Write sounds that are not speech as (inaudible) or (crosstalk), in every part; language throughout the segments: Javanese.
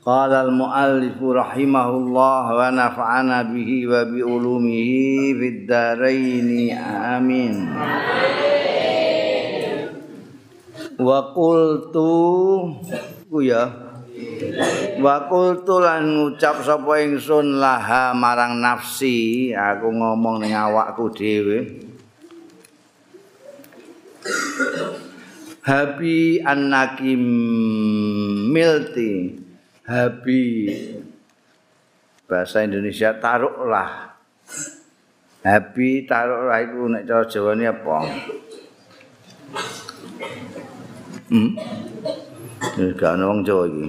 Qala al-muallif rahimahullah wa nafa'ana bihi wa bi ulumihi fid dharain amin. Wa qultu ku ya. Wa qultu lan ngucap sapa ingsun laha marang nafsi. Aku ngomong ning awakku dhewe. Habi annaki milti Habi bahasa Indonesia taruhlah Habi taruhlah itu nek cara Jawa ini apa? Hmm? Gak ada orang Jawa ini.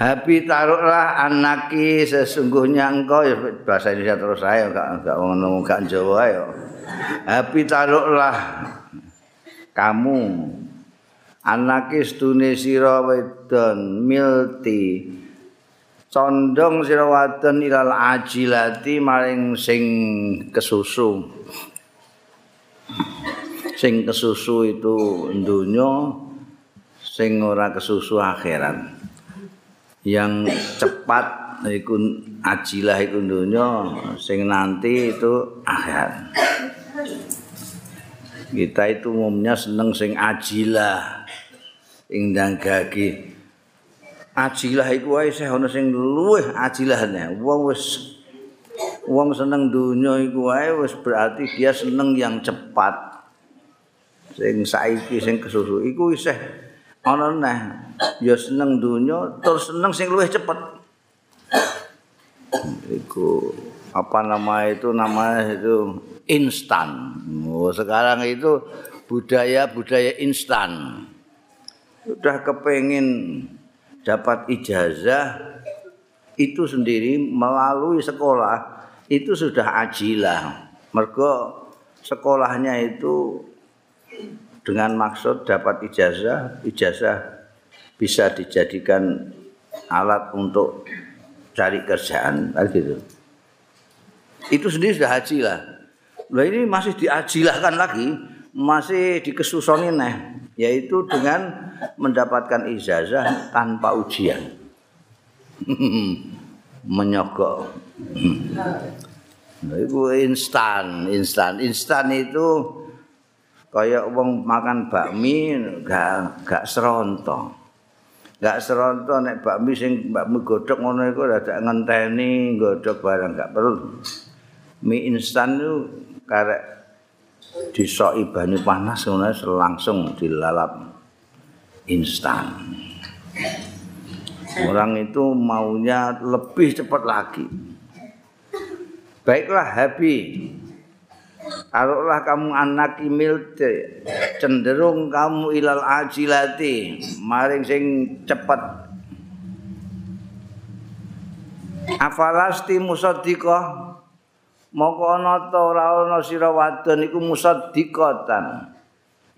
Habi taruhlah anaki sesungguhnya engkau ya bahasa Indonesia terus saya gak gak ngomong gak Jawa ya. Habi taruhlah kamu anake stune sira wedon milti. Condong sira wadon ilal ajilati maring sing kesusu. Sing kesusu itu dunya sing ora kesusu akhirat yang cepat iku ajilah iku dunya sing nanti itu akhirat kita itu umumnya seneng sing ajilah ing gagi. Ajilah iku wae sih ana sing luwih ajilahne wong wis wong seneng dunya iku wae wis berarti dia seneng yang cepat. Sing saiki sing kesusu iku isih ana neh. Ya seneng dunya terus seneng sing luwih cepet. Iku apa nama itu namanya itu instan. Oh, sekarang itu budaya-budaya instan sudah kepengen dapat ijazah itu sendiri melalui sekolah itu sudah ajilah. Mergo sekolahnya itu dengan maksud dapat ijazah ijazah bisa dijadikan alat untuk cari kerjaan gitu. Itu sendiri sudah ajilah. Lah ini masih diajilahkan lagi masih dikesusoni nih yaitu dengan mendapatkan ijazah tanpa ujian. (laughs) Menyogok. Itu instan, instan. Instan itu kayak wong makan bakmi gak gak seronto. Gak seronto nek bakmi sing bakmi godhog ngono iku dadak ngenteni godhog barang gak perlu. Mie instan itu karek disoki banyu panas ngono langsung dilalap instan. Orang itu maunya lebih cepat lagi. Baiklah Habi. Kalaulah kamu anak imilte cenderung kamu ilal ajilati maring sing cepat. Afalasti musaddiqah moko ana ta ora ana sira wadon iku musaddiqatan.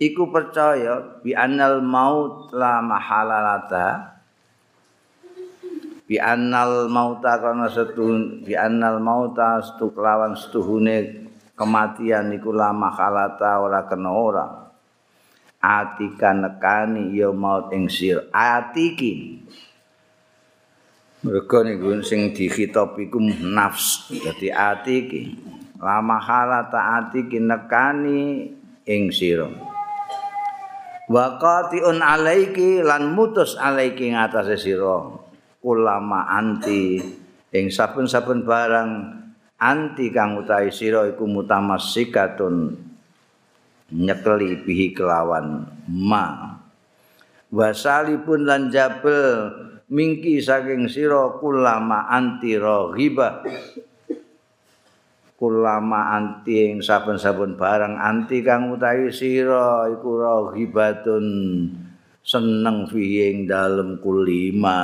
iku percaya bi annal maut la mahalalata bi annal mauta kana setun bi annal mauta stu kelawan setuhune kematian iku la mahalata ora kena ora. Atika nekani ya maut ing sir atiki mergo niku sing dikhitab iku nafs. Dadi atiki la mahalata atiki nekani ing sira. Waqatiun alaiki lan mutus alaiki ngatasé sira. Ulama anti. Ing saben-saben barang anti kang utahi sira iku mutamassikatun. Nyekeli bihi kelawan ma. Wasalipun lan jabel mingki saking sira ulama anti raghibah kulama anti ing saben-saben barang anti kang utawi sira iku rahibatun seneng fi ing dalem kulima.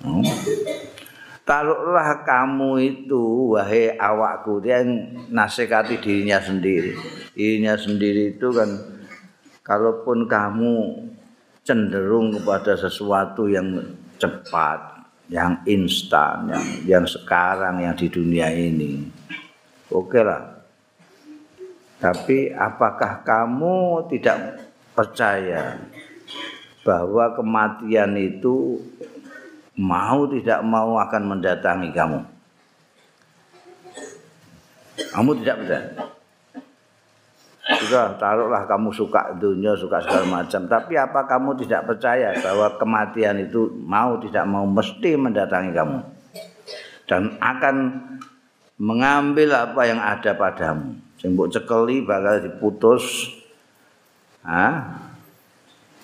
Hmm. taruhlah kamu itu wahai awakku. Dia nasihati dirinya sendiri. Dirinya sendiri itu kan kalaupun kamu cenderung kepada sesuatu yang cepat yang instan yang yang sekarang yang di dunia ini oke okay lah tapi apakah kamu tidak percaya bahwa kematian itu mau tidak mau akan mendatangi kamu. Kamu tidak percaya. Sudah, taruhlah kamu suka dunia, suka segala macam. Tapi apa kamu tidak percaya bahwa kematian itu mau tidak mau mesti mendatangi kamu. Dan akan mengambil apa yang ada padamu. Sing cekeli bakal diputus. Hah?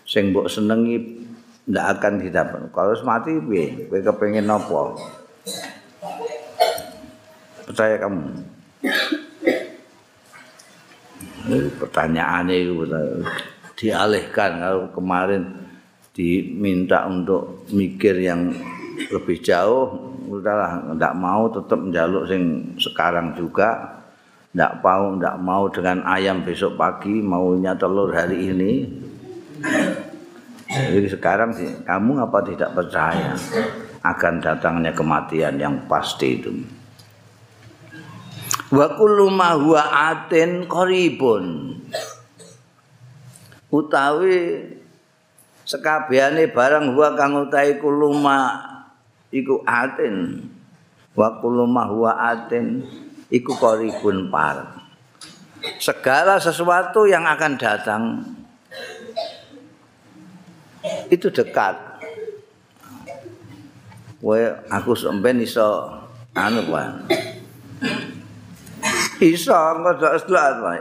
Sing mbok senengi ndak akan didapat. Kalau mati piye? Kowe kepengin napa? Percaya kamu. Pertanyaan itu dialihkan. Kalau kemarin diminta untuk mikir yang lebih jauh udahlah ndak mau tetap menjaluk sing sekarang juga. Ndak mau ndak mau dengan ayam besok pagi maunya telur hari ini. Jadi sekarang sih, kamu apa tidak percaya? Akan datangnya kematian yang pasti itu? Wa kullu ma huwa atin qaribun. Utawi sekabehane barang huwa kang utahe kullu ma iku atin. Wa kullu ma huwa atin iku qaribun par. Segala sesuatu yang akan datang itu dekat. Kowe aku sampean iso anu Pak. Iso ngodak selat Pak.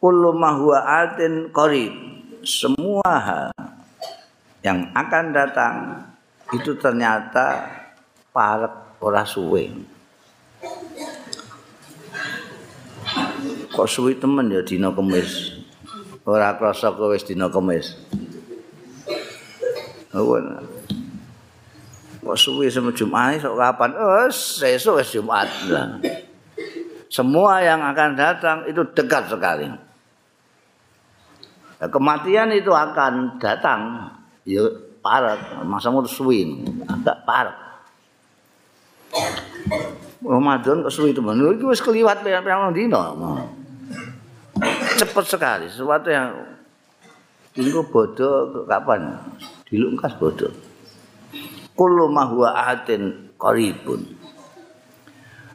Kullu ma huwa atin qarib. Semua hal yang akan datang itu ternyata parek ora suwe. Kok suwi temen ya dina kemis. Ora krasa kowe wis dina kemis. Awan. Kok suwi sama Jumat sok kapan? Oh, sesuk wis Jumat. Semua yang akan datang itu dekat sekali. Nah, kematian itu akan datang. Ya parat, masa mau suwi, agak parat. Ramadan kok suwi teman, itu wis keliwat pirang dino. Cepat sekali, sesuatu yang Tunggu bodoh kapan? dilungkas bodoh. Kullu ma huwa atin qaribun.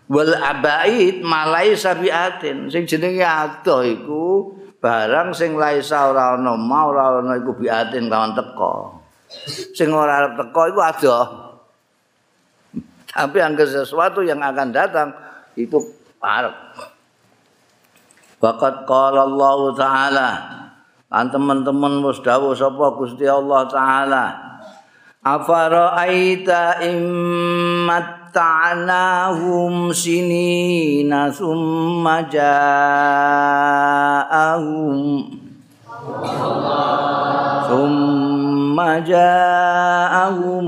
Wal abaid malai sabiatin sing jenenge ado iku barang sing laisa ora ana mau ora ana iku biatin lawan teko. Sing ora arep teko iku ado. Tapi angger sesuatu yang akan datang itu parek. Waqat qala Allah Ta'ala Kan teman-teman wis dawuh sapa Gusti Allah taala. Afara aita immatta'nahum sinina summa ja'ahum summa ja'ahum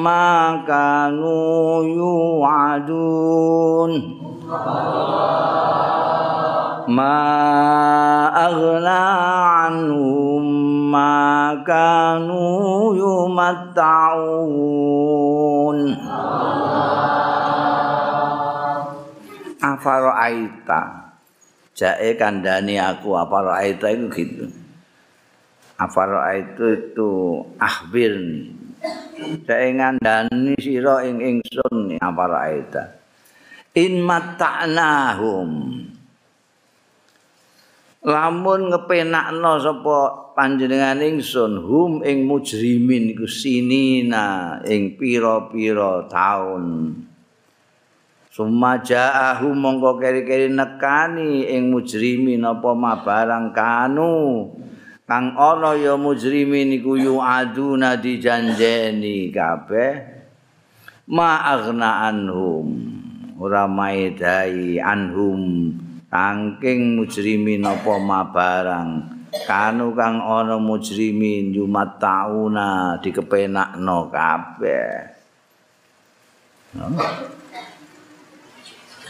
ma kanu yu'adun ma aghna anhum ma kanu yumatta'un afaro aita? Jae kandani aku afaro aita itu gitu. Afaro aita itu ahbir jae ngandani sira ing ingsun afaro aita? In matta'nahum lamun ngepenakno sapa panjenengan ingsun hum ing mujrimin iku sinina ing pira-pira taun. Sumajahu mongko keri-keri nekani ing mujrimin apa mabarang kanu. Kang ana ya mujrimin iku yu'aduna dijanjeni kabeh. Ma aghna anhum ora maedai anhum Angking mujrimin apa ma barang kanu kang ana mujrimin yumat tauna dikepenakno kabeh.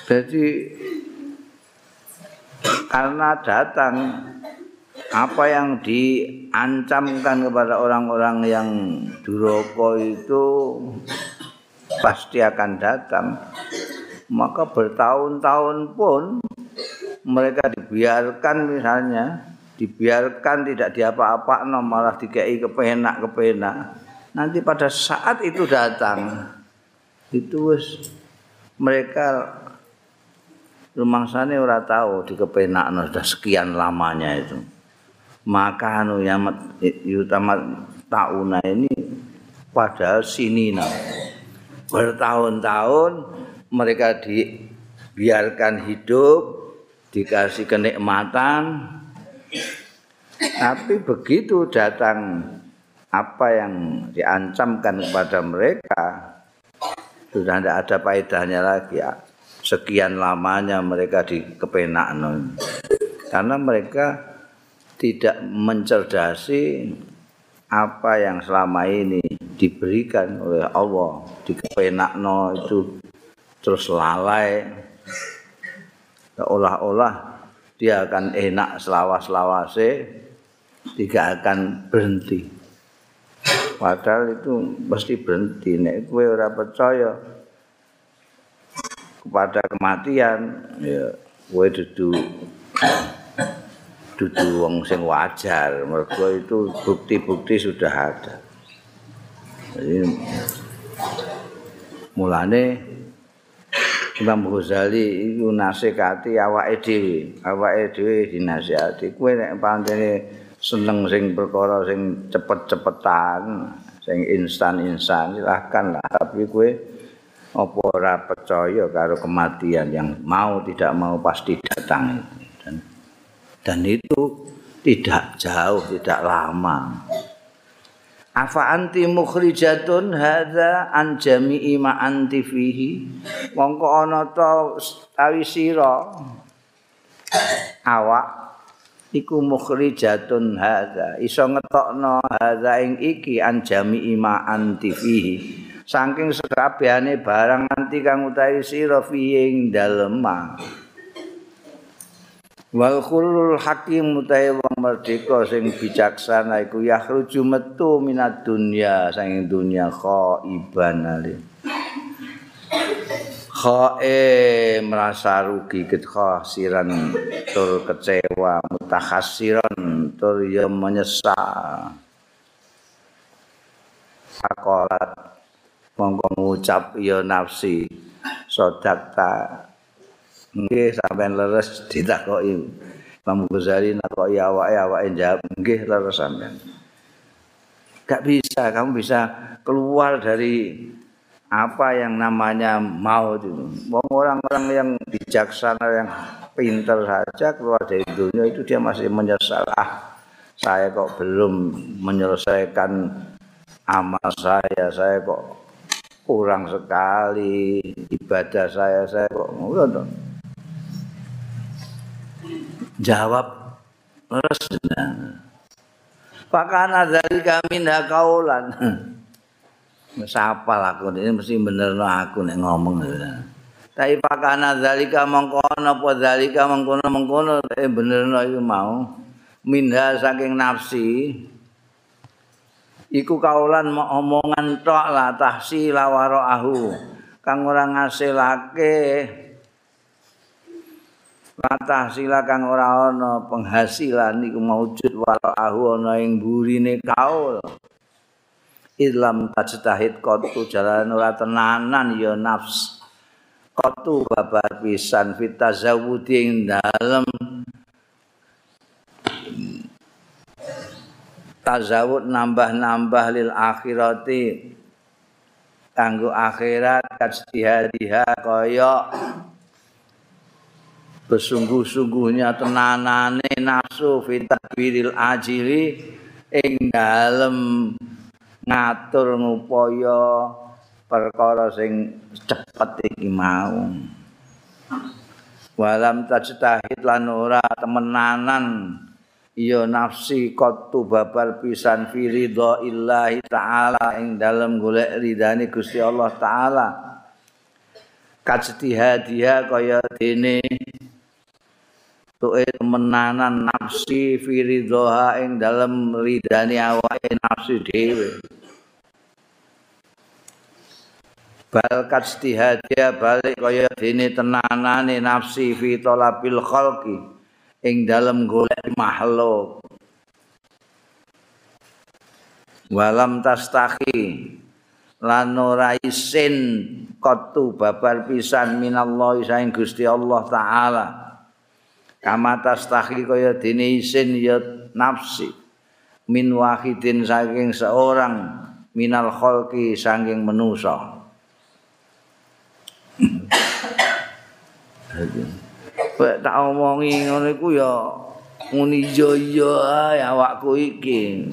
Jadi karena datang apa yang diancamkan kepada orang-orang yang duroko itu pasti akan datang. Maka bertahun-tahun pun mereka dibiarkan misalnya dibiarkan tidak diapa-apa no, malah dikei kepenak kepenak nanti pada saat itu datang itu wis mereka sana ora tahu di kepenak no, sudah sekian lamanya itu. Maka anu yang utama tauna ini padahal sini nah. Bertahun-tahun mereka dibiarkan hidup dikasih kenikmatan. Tapi begitu datang apa yang diancamkan kepada mereka sudah tidak ada faedahnya lagi ya. Sekian lamanya mereka di kepenakan karena mereka tidak mencerdasi apa yang selama ini diberikan oleh Allah. Di kepenakno itu terus lalai seolah-olah dia akan enak selawas-lawase tidak akan berhenti. Padahal itu mesti berhenti. Nek kowe ora percaya kepada kematian ya kowe dudu dudu wong sing wajar. Mergo itu bukti-bukti sudah ada. Jadi mulane Imam Ghazali iku nasikati awake dhewe, awake dhewe dinasihati. Kowe nek pantene seneng sing perkara sing cepet-cepetan, sing instan-instan silahkan lah. Tapi kowe apa ora percaya karo kematian yang mau tidak mau pasti datang dan dan itu tidak jauh, tidak lama. Afa anti mukhrijatun hadza an jami'i ma anti fihi. Mongko ana ta tawi sira awak iku mukhrijatun hadza. Iso ngetokno hadza ing iki an jami'i ma anti fihi. Saking sekabehane barang anti kang utawi sira fihi ing dalem wal khulul hakim utahe wong merdeka sing bijaksana iku yakhruju metu minat dunya saking dunya khaiban ali khae merasa rugi khasiran tur kecewa mutakhasiran tur ya menyesal. Akolat monggo ngucap ya nafsi sodakta nggih sampean leres ditakoki. Imam Ghazali nakoki awake awake jawab nggih leres sampean gak bisa kamu bisa keluar dari apa yang namanya mau itu. Orang-orang yang bijaksana yang pintar saja keluar dari dunia itu dia masih menyesal ah saya kok belum menyelesaikan amal saya saya kok kurang sekali ibadah saya saya kok ngono jawab resna pakana dari kami ndak kaulan (laughs) Mesapa aku ini? Mesti bener aku nek ngomong. Tapi pakana zalika mengkono apa zalika mengkono mengkono eh bener itu mau. Minha saking nafsi. Iku kaulan omongan tok lah tahsila waraahu kang ora ngasilake Latah sila kang ora ana penghasilan iku maujud walahu ana ing burine kaul. Ilam tajtahid qatu jalan ora tenanan ya nafs. Qatu babar pisan fit tazawudi ing dalem tazawud nambah-nambah lil akhirati kanggo akhirat kajtihadiha kaya besungguh-sungguhnya tenanane nafsu fitadwiril ajili ing dalem ngatur ngupaya perkara sing cepet iki mau. Walam tajtahid lan ora temenanan. Ya nafsi qattu babar pisan fi ridha taala ing dalem golek ridane Gusti Allah taala. Kajtihadiha kaya dene tuke temenanan nafsi fi ridha ing dalem ridane awake nafsi dhewe. Bal kajtihadiha balik kaya dene tenanane nafsi fi talabil khalqi ing dalem golek makhluk. Walam tastahi lan ora isin kotu babar pisan minallahi saing Gusti Allah taala kama tastahi kaya dene isin ya nafsi min wahidin saking seorang minal khalqi saking manusa Pak tak omongi ngono iku ya muni iya iya ae awakku iki.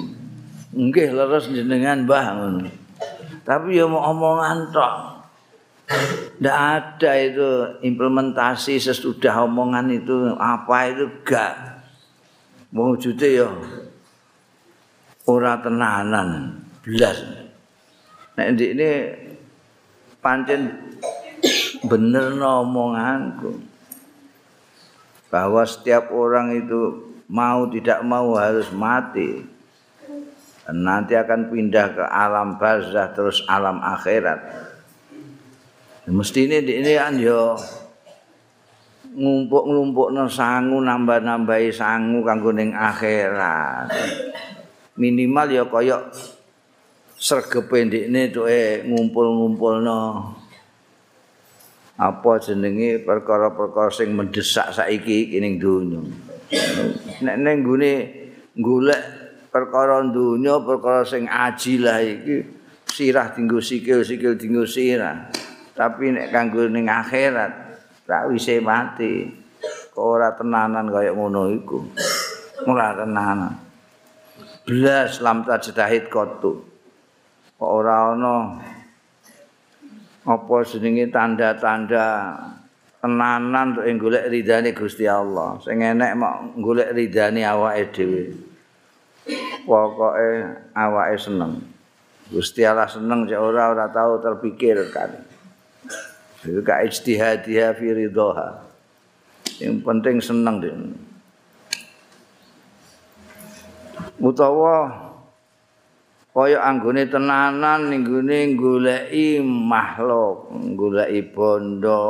Nggih leres jenengan Mbah ngono. Tapi ya mau omongan tok. Ndak ada itu implementasi sesudah omongan itu apa itu gak. Wujude ya ora tenanan blas. Nek ini pancen bener omonganku. bahwa setiap orang itu mau tidak mau harus mati dan nanti akan pindah ke alam barzah terus alam akhirat mesti ini ini kan yo ngumpuk ngumpuk sangu nambah nambahi sangu kanggo ning akhirat minimal ya koyok sergepe ndikne tuh ngumpul ngumpul no apa jenenge perkara-perkara sing mendesak saiki iki ning donya. Nek ning gune golek perkara donya, perkara sing aji lah iki sirah dinggo sikil, sikil dinggo sirah. Tapi nek kanggo ning akhirat tak wise mati. Kok ora tenanan kaya ngono iku. Ora tenanan. Blas lam tajdahid kotu. Kok ora ana apa jenenge tanda-tanda tenanan untuk golek ridane Gusti Allah. Sing enek mok golek ridane awake dhewe. Pokoke awake seneng. Gusti Allah seneng cek ora ora tau terpikirkan. Ka ijtihadiyah fi ridha. Yang penting seneng deh. Utawa kaya anggone tenanan ning gone goleki makhluk, goleki bondo,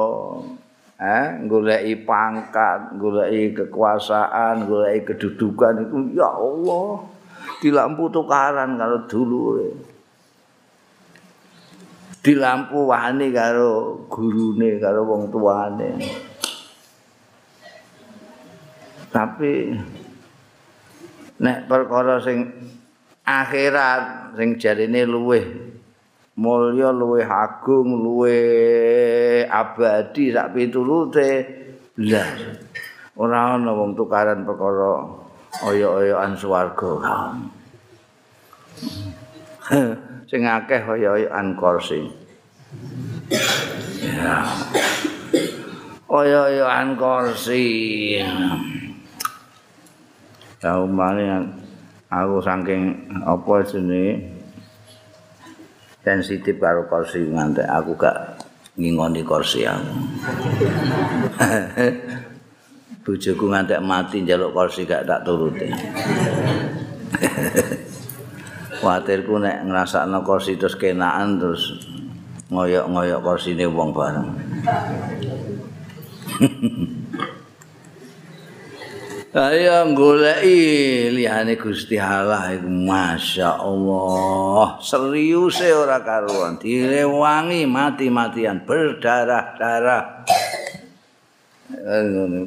eh, goleki pangkat, goleki kekuasaan, goleki kedudukan itu ya Allah di lampu tukaran karo dulure. Di lampu wani karo gurune, karo wong tuane. Tapi nek perkara sing akhirat sing jarine luweh mulya luweh agung luweh abadi sak pitulute blas ora ana wong tukaran perkara oyo-oyoan swarga (laughs) sing akeh oyo-oyoan kursi ya. Oyo-oyoan kursi ya umane aku saking apa jenenge? Sensitif karo kursi ngantek aku gak ngingoni kursi aku. (laughs) Bojoku ngantek mati njaluk kursi gak tak turuti (laughs) kuatirku nek ngrasakno kursi terus kenaan terus ngoyok-ngoyok kursine wong bareng. (laughs) Ayo goleki liyane Gusti Allah iku masyaallah. Serius e ora karuan direwangi mati-matian berdarah-darah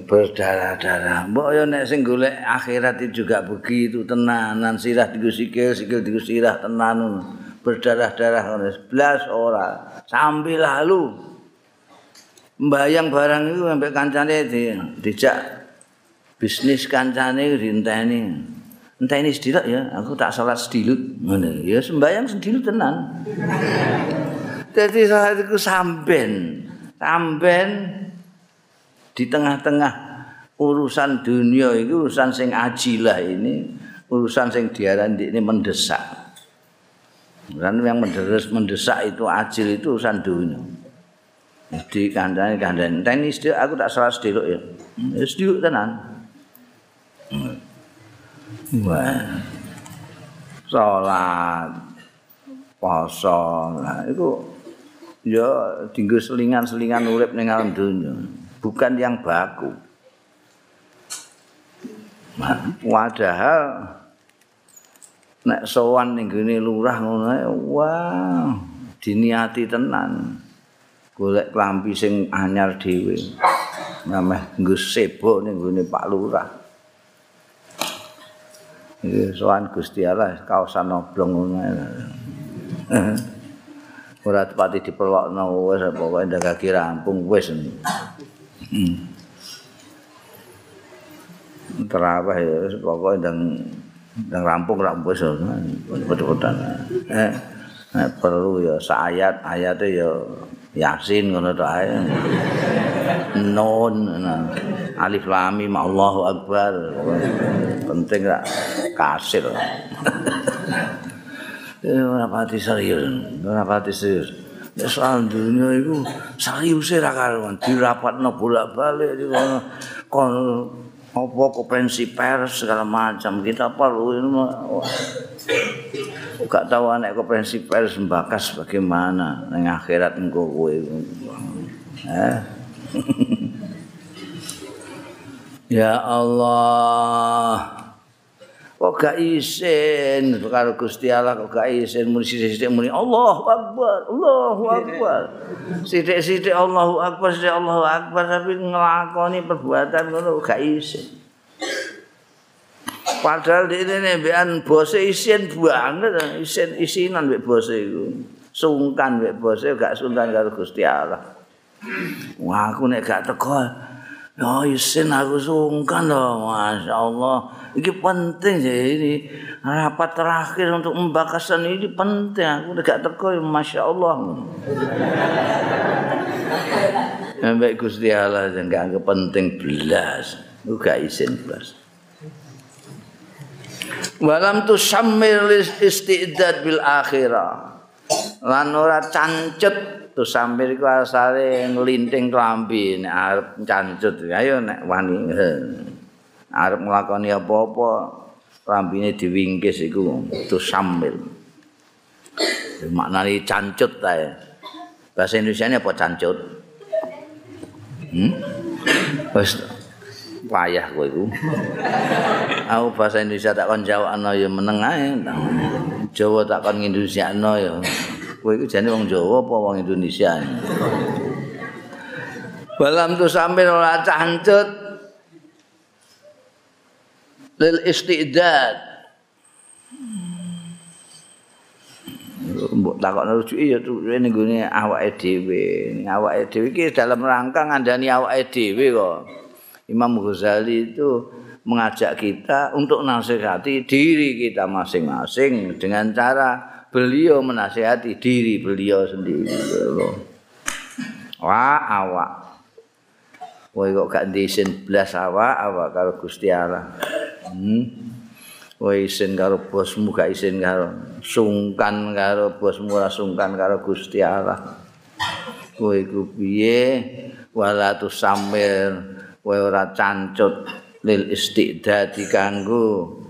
berdarah-darah mbok yo nek sing golek akhirat itu juga begitu tenanan sirah digo sikil sikil digo sirah tenan berdarah-darah ngono blas ora sambil lalu mbayang barang itu sampai kancane dijak bisnis kancane rinteni. Enteni sedilut ya, aku tak salat sedilut. Ngono ya sembayang sedilut tenan. Jadi saat itu samben, samben di tengah-tengah urusan dunia itu urusan sing ajilah ini urusan sing diaran ini mendesak. Dan yang mendesak, mendesak itu ajil itu urusan dunia. Di kandang kandang tenis dia aku tak salah sedih ya. Sedih tenan. Wah. Sholat poso nah itu ya tinggal selingan-selingan urip ning alam dunia bukan yang baku Padahal nek sowan ning gene lurah ngono wah diniati tenan. Golek klambi sing anyar dhewe. Nameh nggo sebo ning gone Pak Lurah. Iki sowan Gusti Allah kaosan oblong ngono. (laughs) Ora tepati diperlokno wis pokoke ndagaki rampung wis. Hmm. terawih ya pokoknya dan dan rampung rampung so betul-betul eh Nek perlu ya sayat ayatnya ya yasin ngono to ae. Non alif lam mim Allahu akbar. Penting gak kasil. (laughs) Eh ora pati serius, ora pati serius. Ya soal dunia itu serius ra karuan dirapatno bolak-balik di kono apa konferensi pers segala macam kita perlu ini gak tahu anak konferensi pers membakas bagaimana yang akhirat engkau kue eh? (laughs) ya Allah kok gak isin? Karo Gusti Allah kok gak isin? Muni sithik-sithik muni Allahu Akbar Allahu Akbar. Sithik-sithik Allahu Akbar sithik Allahu Akbar tapi nglakoni perbuatan ngono gak isin. Padahal di ini mbekan bose isin banget. Isin isinan mbek bose iku. Sungkan mbek bose gak sungkan karo Gusti Allah. Wah aku nek gak teko Ya isin aku sungkan loh, Masya Allah. Ini penting sih ini. Rapat terakhir untuk membakasan ini penting. Aku gak teko, Masya Allah. (laughs) Sampai Gusti Allah gak anggap penting belas. Aku gak isin belas. Walam tu samir istidad bil akhirah. Lan ora cancut Terus sambil iku asale nglinting klambi nek arep cancut. Ayo nek wani arep nglakoni apa-apa klambine diwingkis iku terus sambil. Maknane cancut ta. Bahasa Indonesia apa cancut? Hmm? Wes payah kowe iku. Aku bahasa Indonesia tak kon jawabno ya meneng ae. Jawa tak kon Indonesiano ya. Kowe iku jane wong Jawa apa wong Indonesia Balam tu sampai ora cancut. Lil istidad. Mbok takokno rujuki ya ning gone awake dhewe. Awake dhewe iki dalam rangka ngandani awake dhewe kok. Imam Ghazali itu mengajak kita untuk nasihati diri kita masing-masing dengan cara beliau menasihati diri beliau sendiri. Wah, awak. Woi kok gak disin belas awak, awak karo Gusti Allah. Hmm. Woi isin karo bosmu gak isin karo sungkan karo bosmu ora sungkan karo Gusti Allah. Woi ku piye wala tu samir woi ora cancut lil istidadi kanggo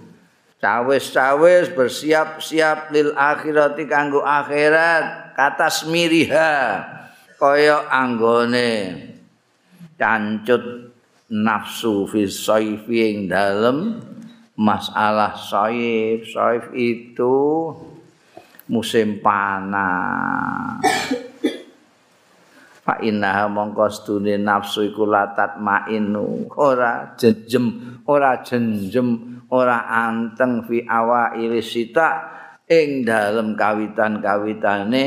cawis-cawis bersiap-siap lil akhirati kanggo akhirat. Kata smiriha kaya anggone cancut nafsu fi saifi ing dalem. Masalah saif saif itu musim panas. Fa inna mongko stune nafsu iku latat mainu. Ora jejem ora jenjem ora anteng fi awa irisita ing dalem kawitan-kawitane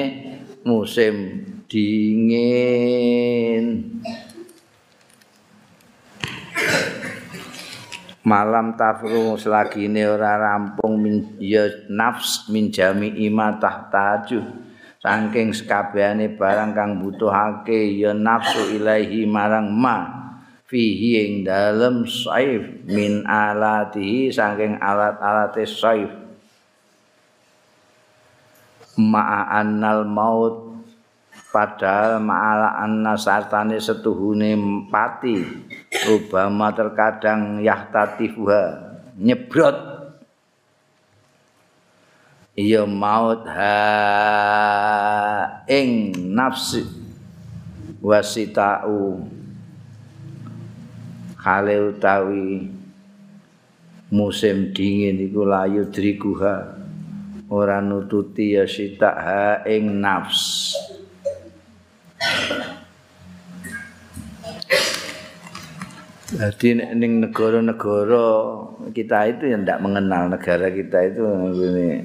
musim dingin. Malam tafru selagi ini ora rampung min, ya nafs min jami ima tahtaju saking sekabehane barang kang butuhake ya nafsu ilahi marang ma fihi ing dalem saif min alatihi saking alat-alate saif. Ma'a annal maut padahal ma'ala anna sartane setuhune pati rubama terkadang yahtatifuha nyebrot. Ya maut ha ing nafsi wasitau kale utawi musim dingin iku layu driguha. Ora nututi ya sita ha ing nafs. Jadi ning negara-negara kita itu yang tidak mengenal negara kita itu ini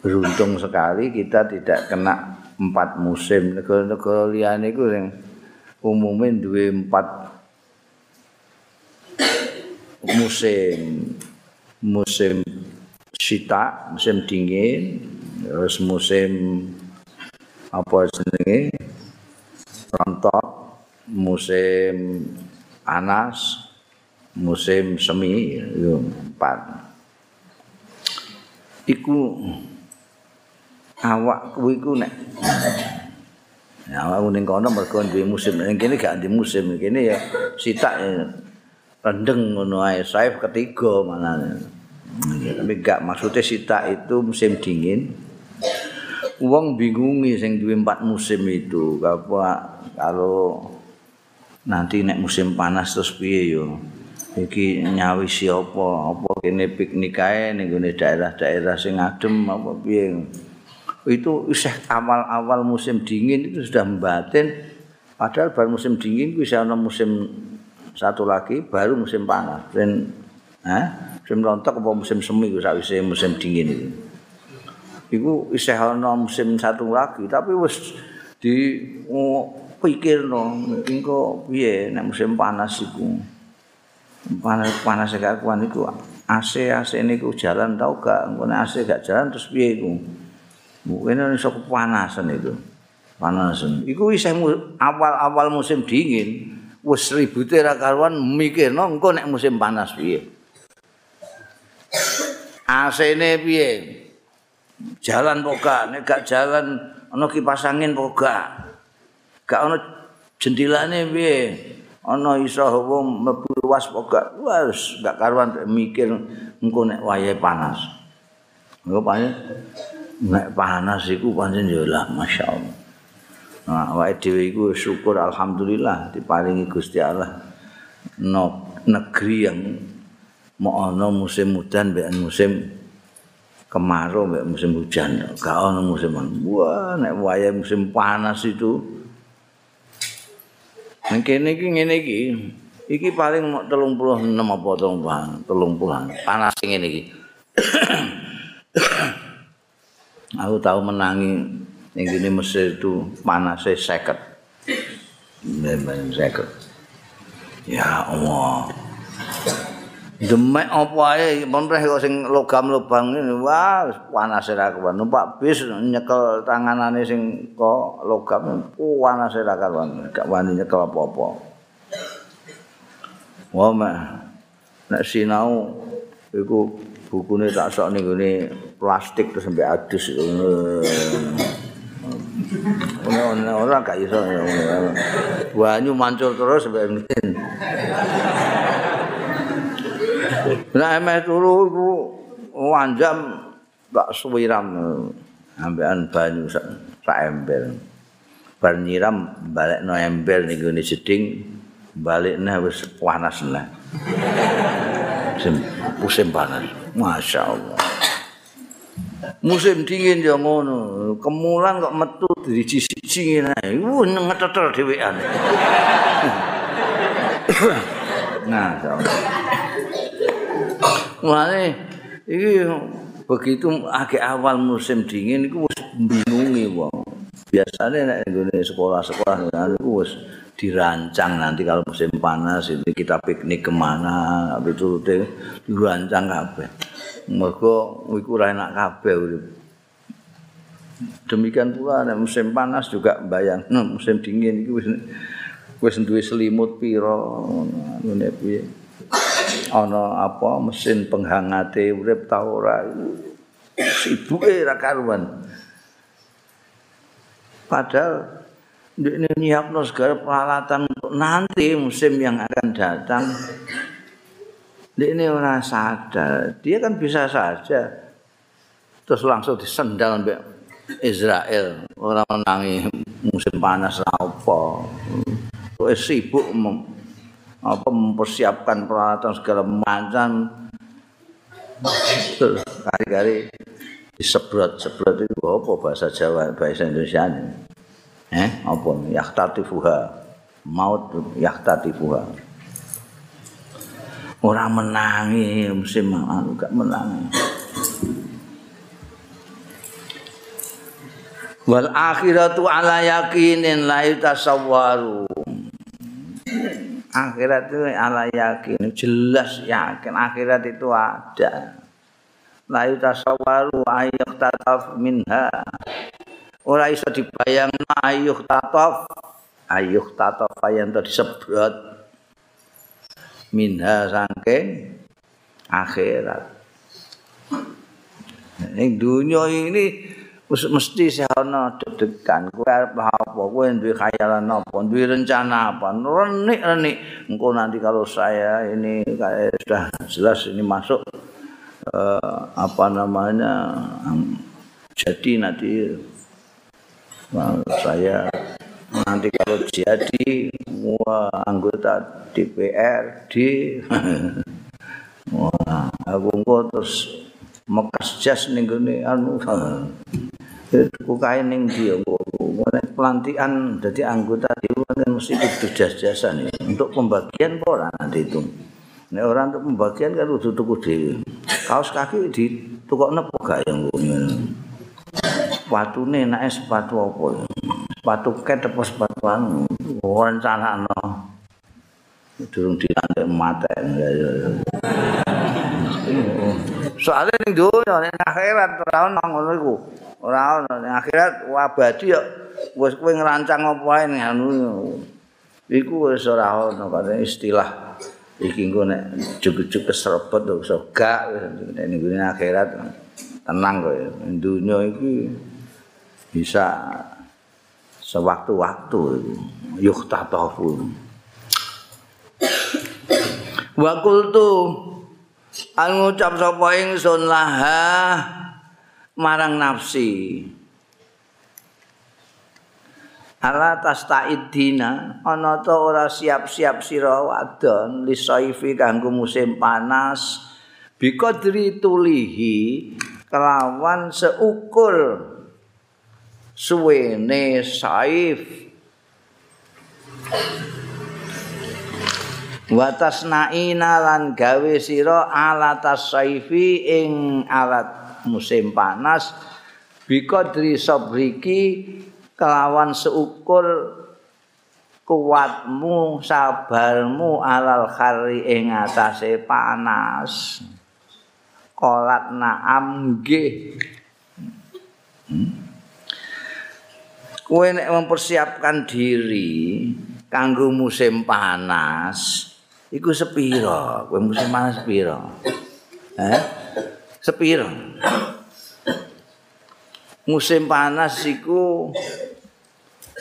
beruntung sekali kita tidak kena empat musim. Negara-negara liane itu yang umumnya dua empat musim musim sita musim dingin terus musim apa jenenge rontok musim panas, musim semi itu empat. Iku awak kuwi ku nek Ya, awak ning kono mergo duwe musim. Ning kene gak di musim. Kene ya sitak rendeng ngono ae. Saif ketiga mana tapi gak maksudnya sitak itu musim dingin. Uang bingungi sing duwe empat musim itu. Kalau nanti nek musim panas terus piye yo? Iki nyawisi apa? Apa kene piknik kae ning daerah-daerah sing adem apa piye itu isih awal-awal musim dingin itu sudah membatin. Padahal baru musim dingin kuwi ana musim satu lagi baru musim panas. Dan eh musim rontok apa musim semi kuwi sakwise musim dingin itu. Iku isih ana musim satu lagi tapi wis di pikir no engko piye nek musim panas iku. Panas panas gak kuan iku AC AC niku jalan tau gak? Nek AC gak jalan terus piye iku mungkin iso kepanasan itu. Panasan iku wis awal-awal musim dingin wis ribute ra karuan mikirno engko nek musim panas piye? AC ne piye? Jalan poka nek gak jalan ana kipas angin poka gak? Ono jendilane piye? Ana iso wong mlebu luas pokok wis gak karuan mikir engko nek wayahe panas. Engko pancen nek panas iku pancen ya lah masyaallah nah awake dhewe iku syukur alhamdulillah diparingi Gusti Allah no, negeri yang mau ana musim udan mbek musim kemarau mbek musim hujan gak ana musim wah nek wayahe musim panas itu Nang kene iki ngene iki. Iki paling 36 apa 30. Panas ngene iki. Aku tahu menangi ning gini Mesir itu panasnya seket. Memang seket. Ya Allah. demek apa ae monreh kok sing logam lubang ini wah panas ra kawan numpak bis nyekel tanganane sing kok logam panas ra kawan gak wani nyekel apa-apa wah nek sinau iku bukune tak sok ning plastik terus sampai adus Ono ora gak iso banyu mancur terus sampai ngene Nah emeh turu iku wanjam tak suwiram ambekan banyu sak ember. Bar nyiram balekno ember ning gone jeding balekne wis panas nah. Musim panas. Masya Allah. Musim dingin ya ngono. Kemulan kok metu di sisi ngene. Wuh ngetetel dhewean. nah, Mulane iki begitu agak awal musim dingin iku wis bingungi wong. Biasane nek nggone sekolah-sekolah niku wis dirancang nanti kalau musim panas itu kita piknik kemana itu dirancang kabeh. Mergo iku ora enak kabeh urip. Demikian pula nek musim panas juga bayang, nah, (laughs) musim dingin itu wis duwe selimut pira ngene piye. Ana apa mesin penghangate urip ta ora sibuke ra karuan. Padahal ini nyiapno segala peralatan untuk nanti musim yang akan datang ini orang sadar. Dia kan bisa saja. Terus langsung disendal sampai Israel. Orang menangi musim panas apa. Wis sibuk mem, apa mempersiapkan peralatan segala macam. Kali-kali disebrot-sebrot itu apa bahasa Jawa bahasa Indonesia ini? Eh apa? Yahtatifuha. Maut yahtatifuha orang menangi musim anu gak menangi. Wal akhiratu ala yakinin la yutasawwaru. Akhirat itu ala yakin jelas yakin akhirat itu ada. La yutasawwaru ayyuk tataf minha. Ora iso dibayang ayyuk tataf ayyuk tataf yang disebrot minha saking akhirat. Ning dunia ini mesti sehono deg-degan. Kowe arep apa? Kowe duwe khayalan apa? Duwe rencana apa? Renik-renik. Engko nanti kalau saya ini kayak sudah jelas ini masuk uh, apa namanya jadi nanti uh, saya nanti kalau jadi wah, anggota DPRD wah aku engko terus mekas jas ning gone anu Ku kae ning ndi pelantikan dadi anggota dewan kan mesti kudu jas-jasan ya. Untuk pembagian ora nanti itu. Nek ora untuk pembagian kan kudu tuku dhewe. Kaos kaki di tukokno apa gak ya ngono. Sepatune nek sepatu apa ya? Sepatu ket apa sepatu anu rencanakno. Durung dilantik mate. Soalnya ning dunya ning akhirat ora ono ngono ono akhirat abadi ya wis kowe ngrancang apa wae anu iku wis ora ono istilah iki engko nek jujuk keserebet iso gak ning akhirat tenang kok ya dunya iki bisa sewaktu-waktu. Yuk tatafu wa qultu an ngucap sapa ingsun laha marang nafsi. Ala tastaidina ana ta ora siap-siap sira wadon lisaifi kanggo musim panas biqadri tulihi kelawan seukur suwene saif. Watasnaina lan gawe sira alatas saifi ing alat musim panas. Biqadri sabriki kelawan seukur kuatmu sabarmu alal khari ing atase panas. Kolat naam nggih. Hmm? Kowe nek mempersiapkan diri kanggo musim panas iku sepiro kowe musim panas sepiro eh sepiro. Musim panas iku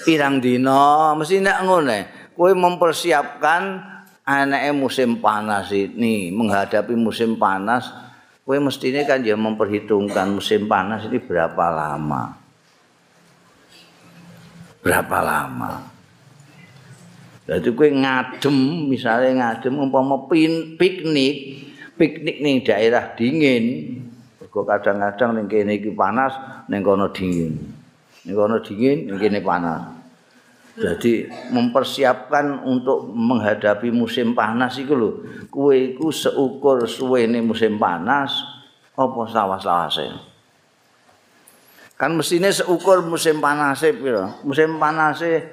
pirang dina, mesti nek ngene, kowe mempersiapkan anake musim panas ini, menghadapi musim panas, kowe mestine kan ya memperhitungkan musim panas ini berapa lama. Berapa lama. Jadi kowe ngadem, misalnya ngadem umpama piknik, piknik ning daerah dingin. Mergo kadang-kadang ning kene iki panas, ning kono dingin. Ning kono dingin, ning kene panas. Jadi mempersiapkan untuk menghadapi musim panas iku lho. Kowe iku seukur suwene musim panas apa sawas-sawase. Kan mestine seukur musim panas piro? Musim panas eh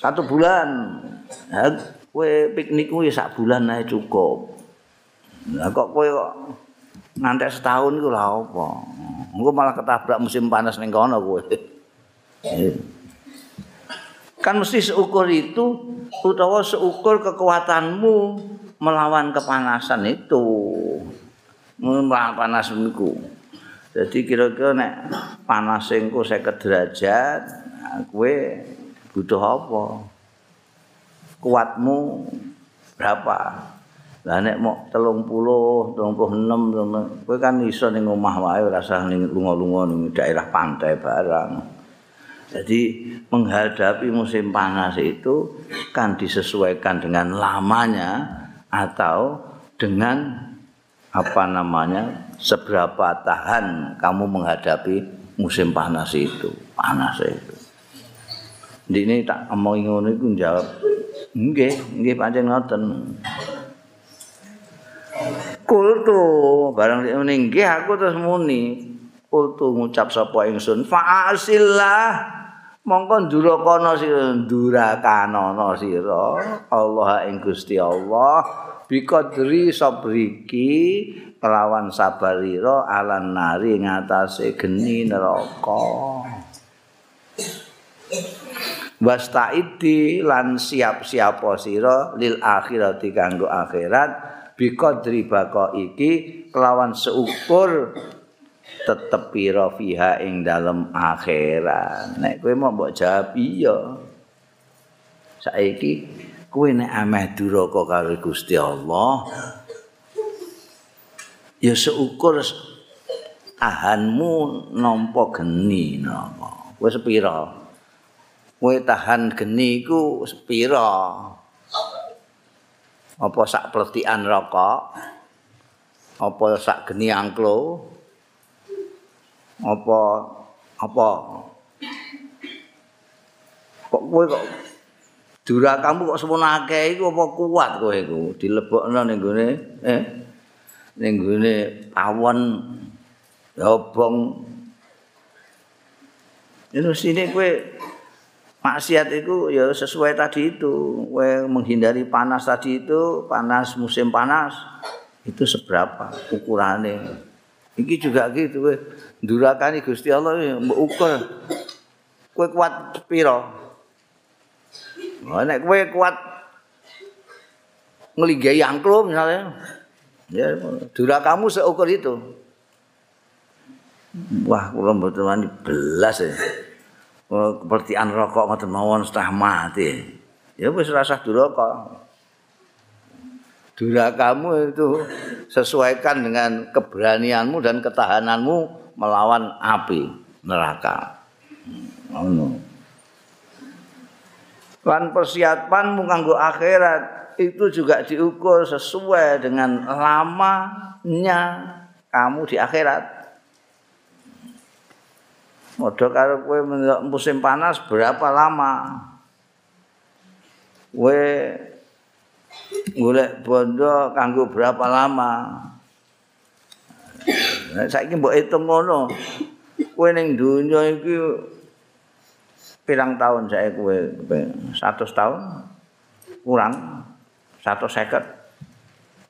satu bulan ya, kue piknik kue sak bulan aja cukup nah, kok kue kok ngantek setahun itu lah apa Engko malah ketabrak musim panas ning kono kowe. Kan mesti seukur itu utawa seukur kekuatanmu melawan kepanasan itu. Melawan panas niku. Jadi kira-kira nek panas engko 50 derajat, kowe butuh apa? Kuatmu berapa? Lah nek mau 30, 36, kowe kan iso ning omah wae ora usah ning lunga-lunga ning daerah pantai barang. Jadi menghadapi musim panas itu kan disesuaikan dengan lamanya atau dengan apa namanya seberapa tahan kamu menghadapi musim panas itu panas itu. Di ini tak omong ngono iku jawab, nggih, nggih pancen ngoten. Kultu barang nggih aku terus muni. Kultu ngucap sapa ingsun fa'asillah mongko durakana sira durakanana sira Allah ing Gusti Allah biqadri sabriki kelawan sabarira alan nari ngatasé geni neraka wastaidi lan siap-siap sira lil akhirati kanggo akhirat biqadri baka iki kelawan seukur tetep pira fiha ing dalem akhirat. Nek kowe mau mbok jawab iya. Saiki kowe nek ameh duraka karo Gusti Allah ya seukur tahanmu nampa geni napa. Kowe sepira? Kowe tahan geni iku sepira? Apa sak pletikan rokok? Apa sak geni angklo? apa apa kok kowe kok dura kamu kok semono akeh iku apa kuat kowe iku dilebokno ning gone eh ning gone pawon obong itu sini kowe maksiat itu ya sesuai tadi itu kowe menghindari panas tadi itu panas musim panas itu seberapa ukurannya Iki juga gitu kowe. Durakani Gusti Allah mbok ukur. Kowe kuat pira? Oh, nek kowe kuat ngelingai angklo misalnya. Ya, durakamu seukur itu. Wah, kula mboten wani belas ya. Oh, kepertian rokok ngoten mawon setengah mati. Ya wis rasa duraka. kamu itu sesuaikan dengan keberanianmu dan ketahananmu melawan api neraka. Ngono. Lan persiapanmu kanggo akhirat itu juga diukur sesuai dengan lamanya kamu di akhirat. Modho karo kowe musim panas berapa lama? Kowe golek bondo kanggo berapa lama Nah, saiki mbok hitung ngono. Kowe ning donya iki pirang tahun saya kowe? 100 tahun? Kurang 150.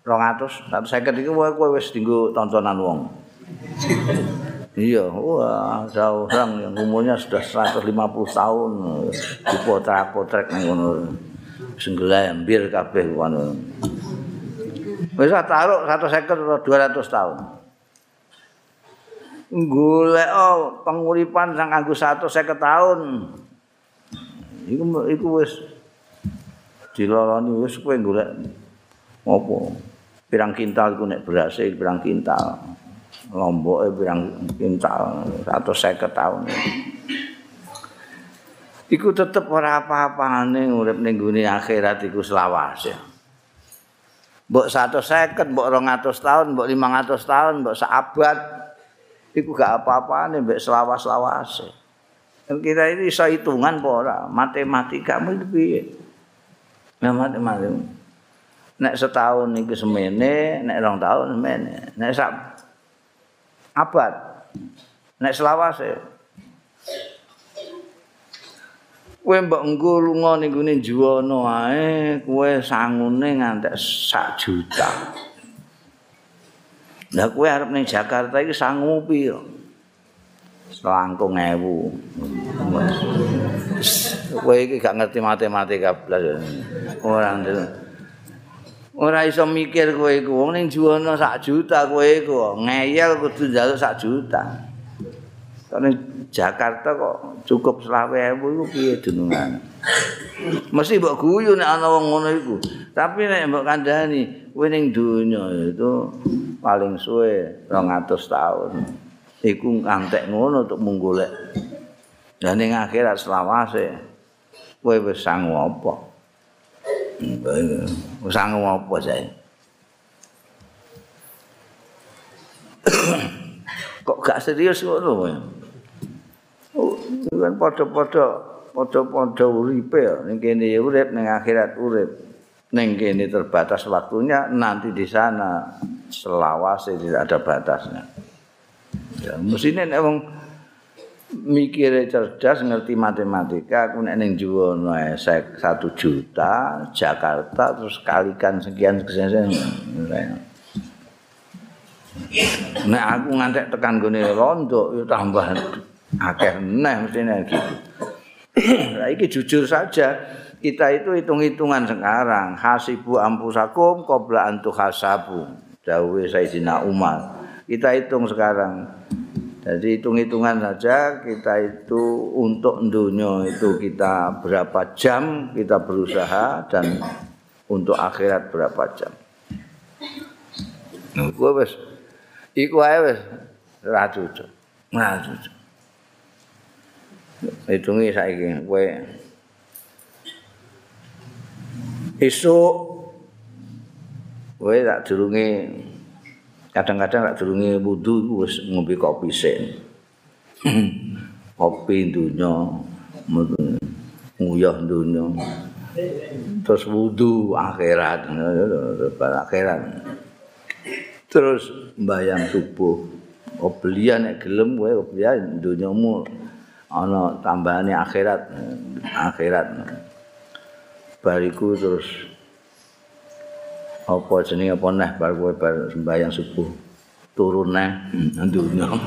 200, 150 iki kowe wis dinggo tontonan wong. Iya, wah, ada orang yang umurnya sudah 150 tahun dipotrak-potrak ngono. senglembir kabeh kono. Wis taruh 150 atau 200 tahun. Golek oh, penguripan sang anggo 150 tahun. Iku iku wis diloloni wis kowe golek apa? Pirang kintal iku nek beras pirang kintal. Lomboke pirang kintal 150 tahun. iku tetep ora apa-apane urip ning gune akhirat iku selawase. Mbok 150, mbok 200 tahun, mbok 500 tahun, mbok seabad iku gak apa-apane mbek selawas-lawase. Kita ini iso hitungan apa ora? Matematika itu piye? Nah, matematika. Nek setahun iki semene, nek rong tahun semene. Nek sak abad. Nek selawase. kowe mbok engko lunga ning gone juwana ae kowe sangune ngantek sak juta Lah kowe arep ning Jakarta iki sangu piro? Selangkung ewu. Kowe iki gak ngerti matematika blas. Ora Ora iso mikir kowe iku wong ning juwana sak juta kowe iku ngeyel kudu njaluk sak juta. Kene Jakarta kok cukup 20.000 iku piye dunungan. Mesti mbok guyu nek ana wong ngono iku. Tapi nek mbok kandhani kowe ning donya itu paling suwe 200 tahun. Iku ngantek ngono untuk menggolek. Dan ning akhirat selawase kowe wis sangu apa? Wis sangu apa sae? Kok gak serius ngono kowe? Oh, kan padha-padha padha-padha uripe ning kene urip ning akhirat urip. Ning kene terbatas waktunya, nanti di sana selawase tidak ada batasnya. Ya, mestine nek wong mikire cerdas ngerti matematika aku nek ning juwono esek 1 juta Jakarta terus kalikan sekian sekian Nek aku ngantek tekan gone rondo yo tambah akeh neh mestine gitu. (clears throat) Lah iki jujur saja kita itu hitung-hitungan sekarang hasibu ampusakum qabla antu hasabu dawuhe Sayyidina Umar. Kita hitung sekarang. Jadi hitung-hitungan saja kita itu untuk dunia itu kita berapa jam kita berusaha dan untuk akhirat berapa jam. Nah, gue wes, iku aja wes, ratu cok. Hitungi gini, gue esok, gue tak durungi kadang-kadang lak durunge wudu wis ngombe kopi sik. kopi dunya nguyah dunya. Terus wudu akhirat, akhirat. Terus mbayang subuh. Oblian nek gelem kowe oblian dunyamu ana tambahane akhirat. Akhirat. Bariku terus apa jenenge apa neh bar kowe bar sembayang subuh? Turun neh. Dunya. (laughs)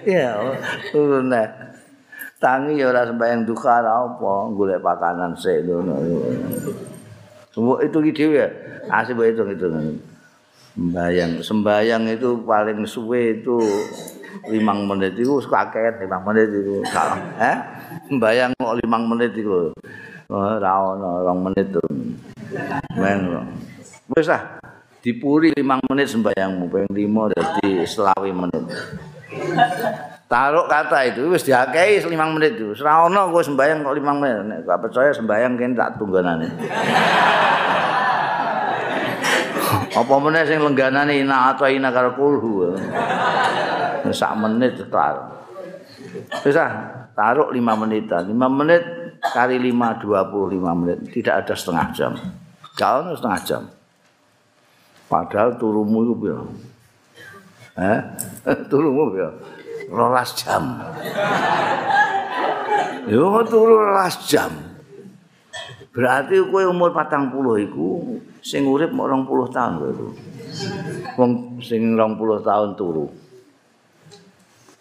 Ya turun neh. Tangi ya ora sembayang duka apa golek pakanan sik ngono. Semua itu ide ya. Asih mbok itu itu sembayang sembayang itu paling suwe itu limang menit itu kakek limang menit itu salah eh sembayang kok limang menit itu ora ono rong menit tuh Men. Wis ah, dipuri 5 menit sembayangmu, ping 5 dadi selawi menit. Taruh kata itu wis diakei 5 menit itu. Ono kowe sembayang kok 5 menit. Nek gak percaya sembayang kene tak tungganane. Apa meneh sing lengganane ina atau ina karo kulhu. Sak menit tar. Wis ah, taruh 5 menit. 5 menit kali 5 25 menit. Tidak ada setengah jam. Kalau setengah jam. Padahal turumu itu ya. Eh? (laughs) turumu ya. Rolas jam. (laughs) Yo turu rolas jam. Berarti kowe umur patang puluh iku sing urip mau puluh tahun kowe itu. Wong sing rong puluh tahun turu.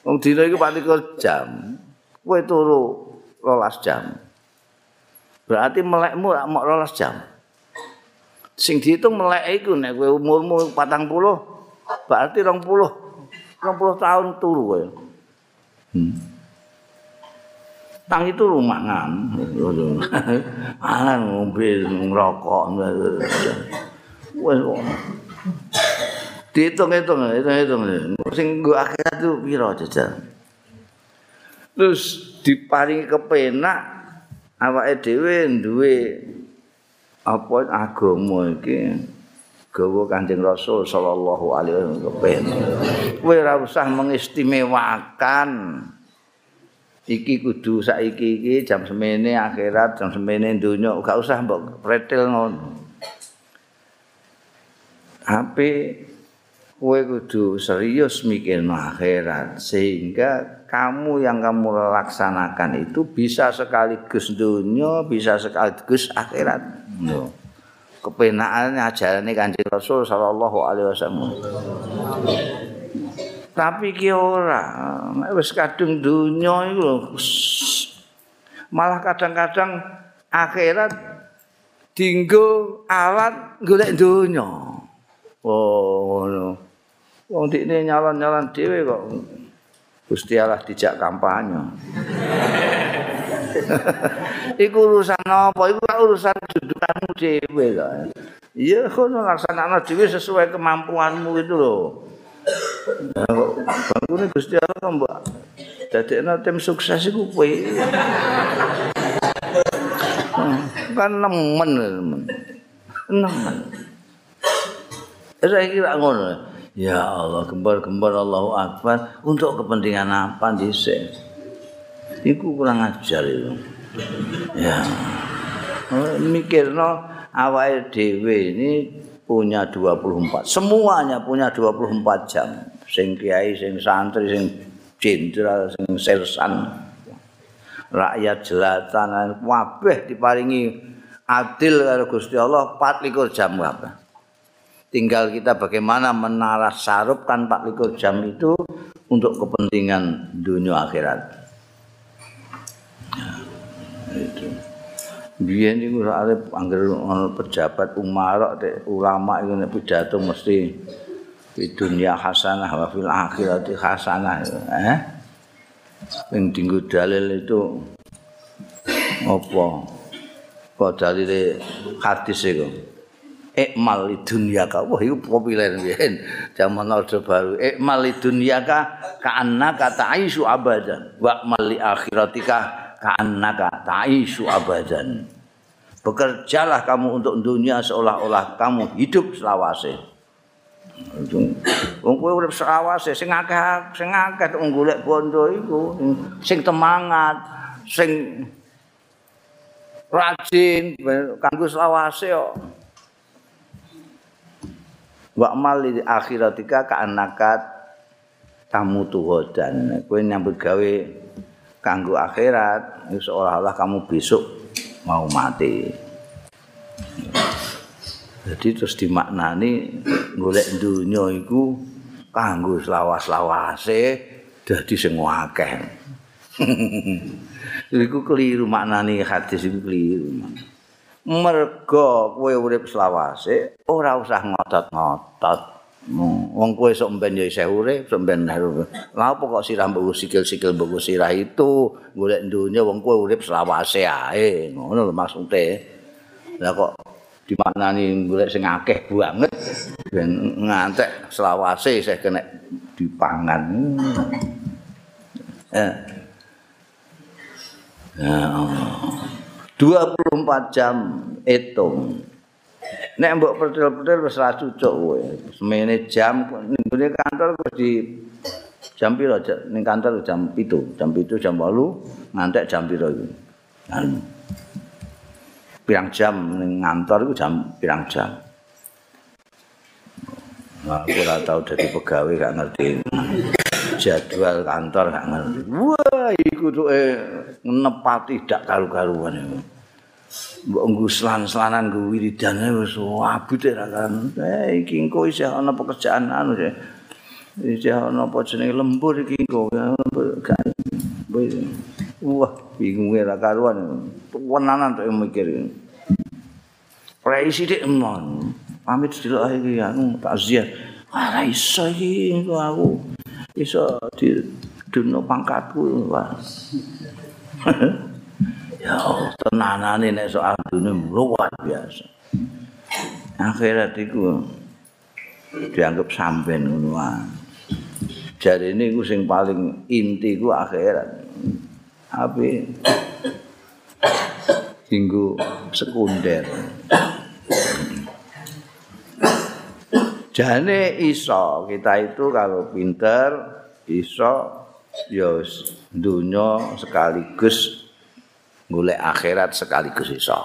Wong dina iku pati jam. Kowe turu rolas jam. Berarti melekmu mau rolas jam. sing diitung melek iku nek kowe umurmu 40 berarti 20 20 tahun turu kowe hmm. tang itu rumangan (laughs) anan ngombe ngrokok wes diitung-itung hitung-hitung sing nggo akhirat itu piro jajal terus diparingi kepenak awake dhewe duwe apa agama iki? Gawa Kanjeng Rasul sallallahu alaihi wasallam kowe ora usah mengistimewakan. Iki kudu saiki iki jam semene akhirat jam semene donya. Gak usah mbok pretil ngono. Tapi kowe kudu serius mikir akhirat sehingga kamu yang kamu laksanakan itu bisa sekaligus dunia bisa sekaligus akhirat No. Kepenaan ajaran ini Rasul Sallallahu Alaihi Wasallam. Tapi ki ora, wis kadung iku lho. Malah kadang-kadang akhirat dinggo alat golek donya. Oh, ngono. Wong dikne nyalon-nyalon dhewe kok Gusti Allah dijak kampanye. (laughs) iku urusan apa? Iku urusan kedudukanmu dhewe kok. Iya, kono laksanakno dhewe sesuai kemampuanmu itu loh. Bangkune Gusti Allah kok mbok dadekno tim sukses iku kowe. kan nemen nemen. Nemen. Saya kira ngono. Ya Allah, gembar-gembar Allahu Akbar untuk kepentingan apa dhisik? Iku kurang ajar itu. Ya. Mikirno awake dhewe ini punya 24. Semuanya punya 24 jam. Sing kiai, sing santri, sing jenderal, sing sersan. Rakyat jelatan kabeh diparingi adil karo Gusti Allah 24 jam kabeh. Tinggal kita bagaimana menaras sarupkan 24 jam itu untuk kepentingan dunia akhirat. Itu. Biar ini ada anggar pejabat umarok dek ulama itu pidato mesti di dunia hasanah wa fil akhirat hasanah eh yang tinggu dalil itu apa kok dalil hadis itu ikmal di dunia ka. Wah itu populer biyen zaman orde baru. Ikmal di dunia ka kaanna ka ta'isu abadan. Wa mali akhiratika kaanna ka ta'isu abadan. Bekerjalah kamu untuk dunia seolah-olah kamu hidup selawase. Wong kowe urip selawase sing akeh sing akeh bondo iku sing temangat sing rajin kanggo selawase kok wa amal akhiratika ka anakat kamu tuhodan. Kowe nyambut gawe kanggo akhirat seolah-olah kamu besok mau mati. Jadi terus dimaknani golek dunya iku kanggo selawas-lawase dadi sing akeh. (laughs) Iku keliru maknani hadis iku keliru merga kowe urip selawase ora usah ngotot-ngotot. Wong kowe sok mben ya isih urip sok mben lha apa kok sirah mbok sikil-sikil mbok sirah itu? Golek donya wong kowe urip selawase ae. Ngono lho maksude. Lah kok dimaknani golek sing akeh banget. Ben ngantek selawase isih kena dipangan. Eh. Ya Allah. 24 jam hitung. Nek mbok pertil-pertil wis ra cucuk kowe. Semene jam ning kantor kok di jam piro ning kantor jam 7, jam 7 jam 8 ngantek jam piro iki. Pirang jam ning kantor iku jam pirang jam. Nah, aku ora tau dadi pegawai gak ngerti. jadwal kantor gak ngerti. Wah, iku tuh eh, nepati dak karu-karuan itu. Mbok nguslan-slanan ku wiridane wis abut ra kan. Eh engko isih ana pekerjaan anu sih. Isih ana apa jenenge lembur iki engko. Wah, bingung ra karuan. Tenanan tok mikir. Prei sithik mon. Pamit delok iki anu takziah. Ora iso iki aku. iso di duno pangkatku (laughs) ya tenanane nek soal dunia luar biasa. Akhirat itu dianggap sampean ngono jadi ini ku sing paling inti ku akhirat. Tapi tinggu sekunder. Jane iso kita itu kalau pinter iso ya dunya sekaligus golek akhirat sekaligus iso.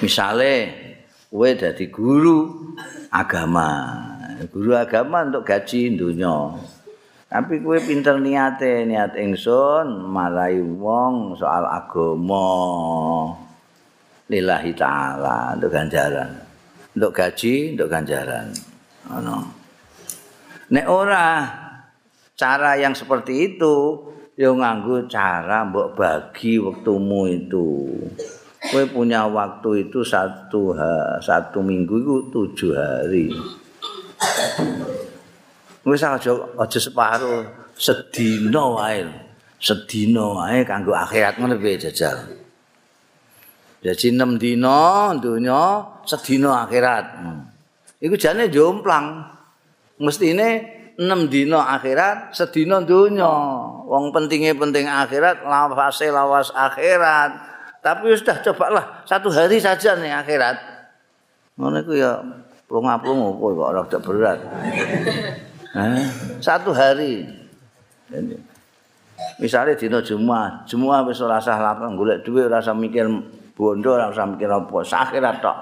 Misale kowe dadi guru agama. Guru agama untuk gaji dunya tapi kowe pinter niate niat ingsun marai wong soal agama. Lillahi taala untuk ganjaran. Untuk gaji, untuk ganjaran. Ono. nek ora cara yang seperti itu yo nganggo cara mbok bagi waktumu itu kowe punya waktu itu satu ha, satu minggu itu tujuh hari wis aja aja separuh sedina wae sedina wae kanggo akhirat ngono piye jajal Jadi enam dino dunia sedino akhirat. Hmm. Iku jane jomplang. Mestine enam dino akhirat sedino dunia. Wong pentingnya penting akhirat, lawase lawas akhirat. Tapi sudah cobalah satu hari saja nih akhirat. Ngono iku ya plunga-plungu kok ora berat. Eh, satu hari. Misalnya dino Jumat, Jumat ora usah lapang dhuwit ora usah mikir bondo ora usah mikir apa akhirat tok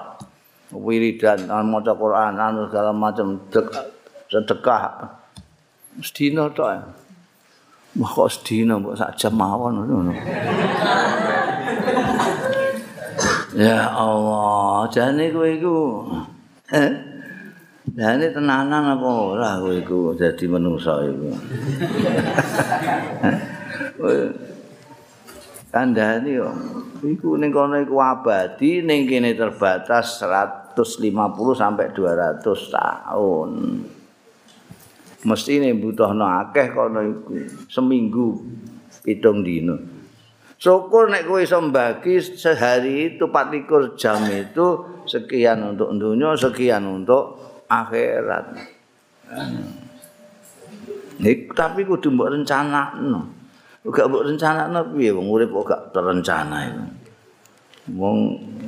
wiridan maca Quran anu segala macam sedekah sedina tok Wah kok sedina mbok sak jam mawon ngono. ya Allah, jane kowe iku. Jane tenanan apa ora kowe iku dadi manusa iku. Kandhane yo iku ning kono iku abadi ning kene terbatas 150 sampai 200 tahun. Mesti ini butuhno akeh kono iku seminggu pitung dino. Syukur nek kowe iso mbagi sehari itu 24 jam itu sekian untuk dunia, sekian untuk akhirat. Nek tapi kudu mbok rencanakno. gak mbok rencanakno piye wong urip kok gak terencana iku. Wong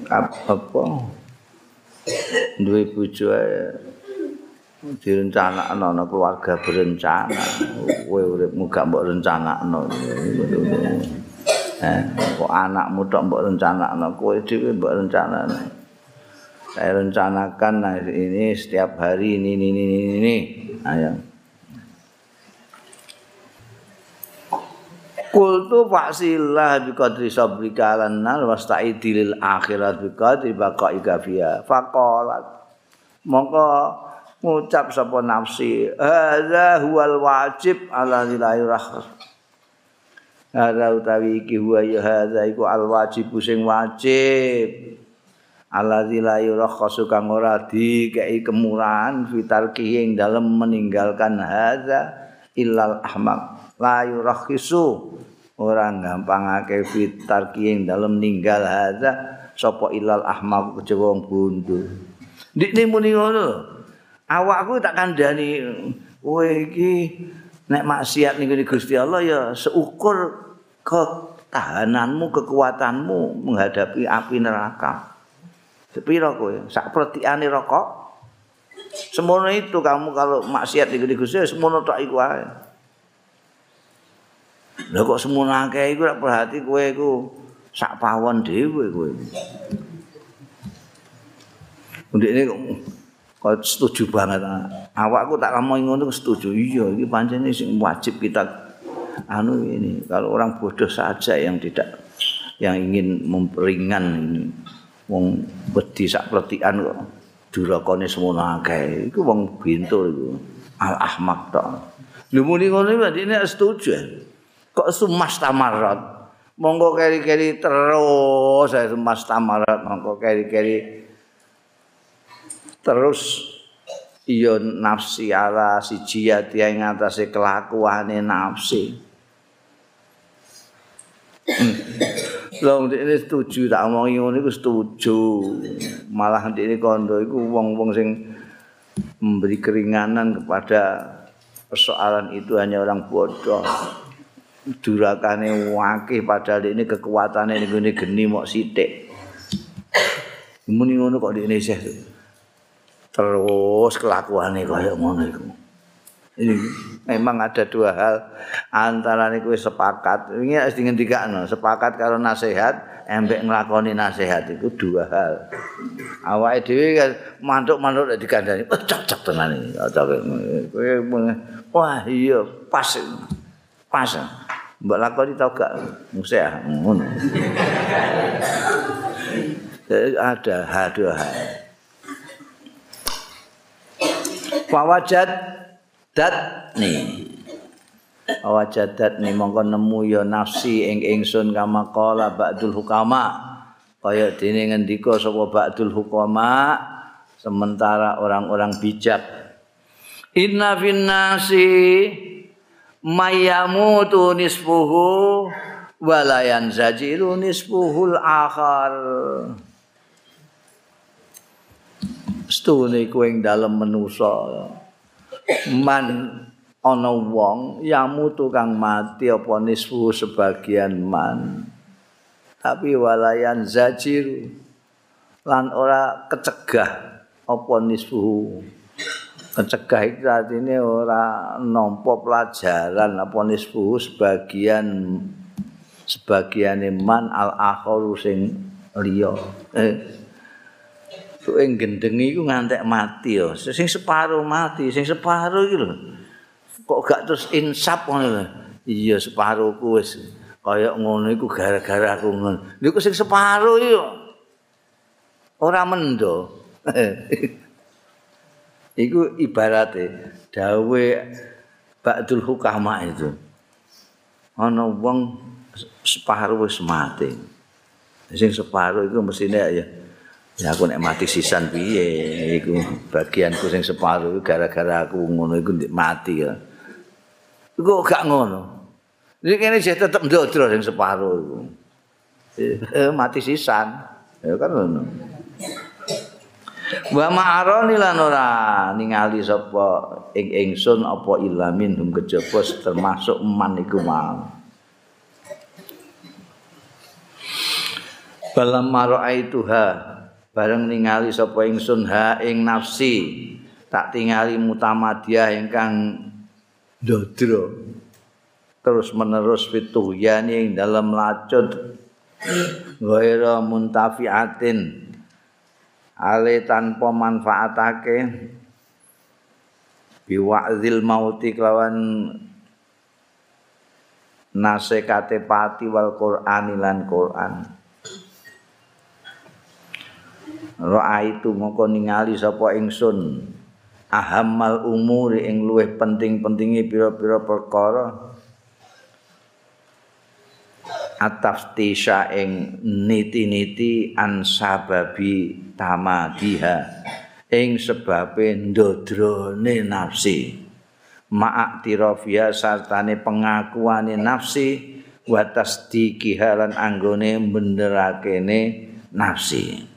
apa duwe bojo direncanakno ana keluarga berencana. Kowe uripmu gak mbok rencanakno. Kok anakmu tok mbok rencanakno, kowe dhewe mbok rencanakno. Saya rencanakan nah, ini setiap hari ini ini ini ini. Ayo. Kultu faksilah bi qadri sabrika lan nar wasta'idi lil akhirat bi qadri baqaika fiha. Faqalat. Mongko ngucap sapa nafsi, hadza huwal wajib ala lillahi rahmat. Hadza utawi iki huwa ya hadza iku al wajib sing wajib. Ala lillahi rahmat kang ora dikei kemurahan fitar ing dalem meninggalkan hadza illal ahmaq. la yurakhisu ora gampangake fitar kiing dalem ninggal hadza sapa ilal ahmaq kejawa wong bondo ndikne muni ngono awakku tak kandhani kowe iki nek maksiat ning Gusti Allah ya seukur ketahananmu kekuatanmu menghadapi api neraka. Sepira kowe? Sak pretiane rokok. Semono itu kamu kalau maksiat ning Gusti semono tok iku ae. Lah kok semono akeh iku rak perhati kowe iku sak pawon dhewe kowe. Ndekne kok setuju banget. Awakku tak ngomong ngono setuju. Iya, iki pancen sing wajib kita anu ini. Kalau orang bodoh saja yang tidak yang ingin memperingan ini wong wedi sak pletikan kok durakane semono akeh. Iku wong bintul iku. Al ahmak tok. Lha muni ngono iki setuju. kok sumas tamarat monggo keri-keri terus saya sumas tamarat monggo keri-keri terus iya nafsi ala si jiyat yang ngatasi kelakuannya nafsi Long ini setuju tak omongi ngono iku setuju. Malah ini kondo iku wong-wong sing memberi keringanan kepada persoalan itu hanya orang bodoh. durakane wakih padahal ini kekuatane ini geni mok sithik. Muni ngono kok di Indonesia terus kelakuane kaya ngono iku. Memang ada dua hal antara niku sepakat. Ini harus dingendikano, sepakat karo nasihat, embek nglakoni nasihat itu dua hal. Awake dhewe mantuk-mantuk nek dikandani, oh, cocok tenan iki. Wah, iya pas. Pas. Mbak lakoni tau gak? Musik ya? Ngono. (laughs) ada hal dua hal. Fawajat dat nih wajadat ni. Mongko nemu ya nafsi ing ingsun kama qala ba'dul hukama. Kaya dene ngendika sapa ba'dul hukama sementara orang-orang bijak. Inna finnasi mayamutu nisfuhu walayan zajiru nisfuhul akhar stune kuwi ing dalem manusa man ana wong yamu tukang mati apa nisfu sebagian man. Tapi walayan zajir lan ora kecegah apa nisfu. Kecegah iki artine ora nampa pelajaran apa nisfu sebagian sebagiane man al akharu sing liya. Eh tuh gendengi iku ngantek mati yo sing separo mati sing separo iki lho. Kok gak terus insap ngono iya separuhku wis. Kaya ngono iku gara-gara aku ngono. Lho sing separuh iki ora mendo. (laughs) Iku ibarate dawe ba'dul hukama itu. Ana wong separuh wis mati. Sing separuh iku mesine ya Ya aku nek mati sisan piye iku bagianku sing separuh gara-gara aku ngono iku mati ya. Iku gak ngono. Iki kene jek tetep ndodro sing separo iku. Eh, mati sisan. Ya kan ngono. Wa ma'arani lan ora ningali sapa ing ingsun apa ilamin hum kejaba termasuk man iku mau. Balam maraituha bareng ningali sapa ingsun? Ha ing nafsi. Tak tingali mutamadiah ingkang dodro terus menerus fituhyani ing dalam lacut. Ghaira muntafiatin. Ale tanpa manfaatake. Biwa'zil mauti kelawan nasekate pati wal qur'ani lan qur'an Ra'a itu moko ningali sapa ingsun. Ahammal umuri ing luwih penting-pentingi pira-pira perkara. Ataftisha ing niti-niti an sababi tamadiha. Ing sebabe ndodrone nafsi. Ma'ak tirafia sartane pengakuane nafsi. Wa tasdiki halan anggone benerakene nafsi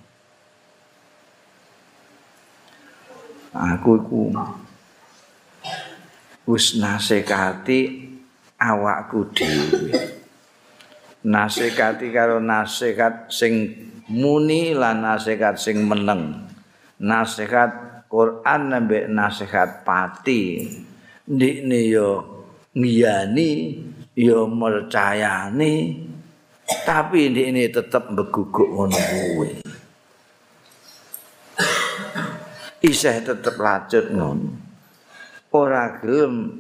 aku iku wis nasekati awakku dhewe. Nasekati karo nasehat sing muni lan nasehat sing meneng. Nasehat Quran nambah nasehat pati. Ndikne yo ngiyani yo mercayani tapi ndikne tetep beguguk ngono kuwi isih tetep lanjut ngono. Ora gelem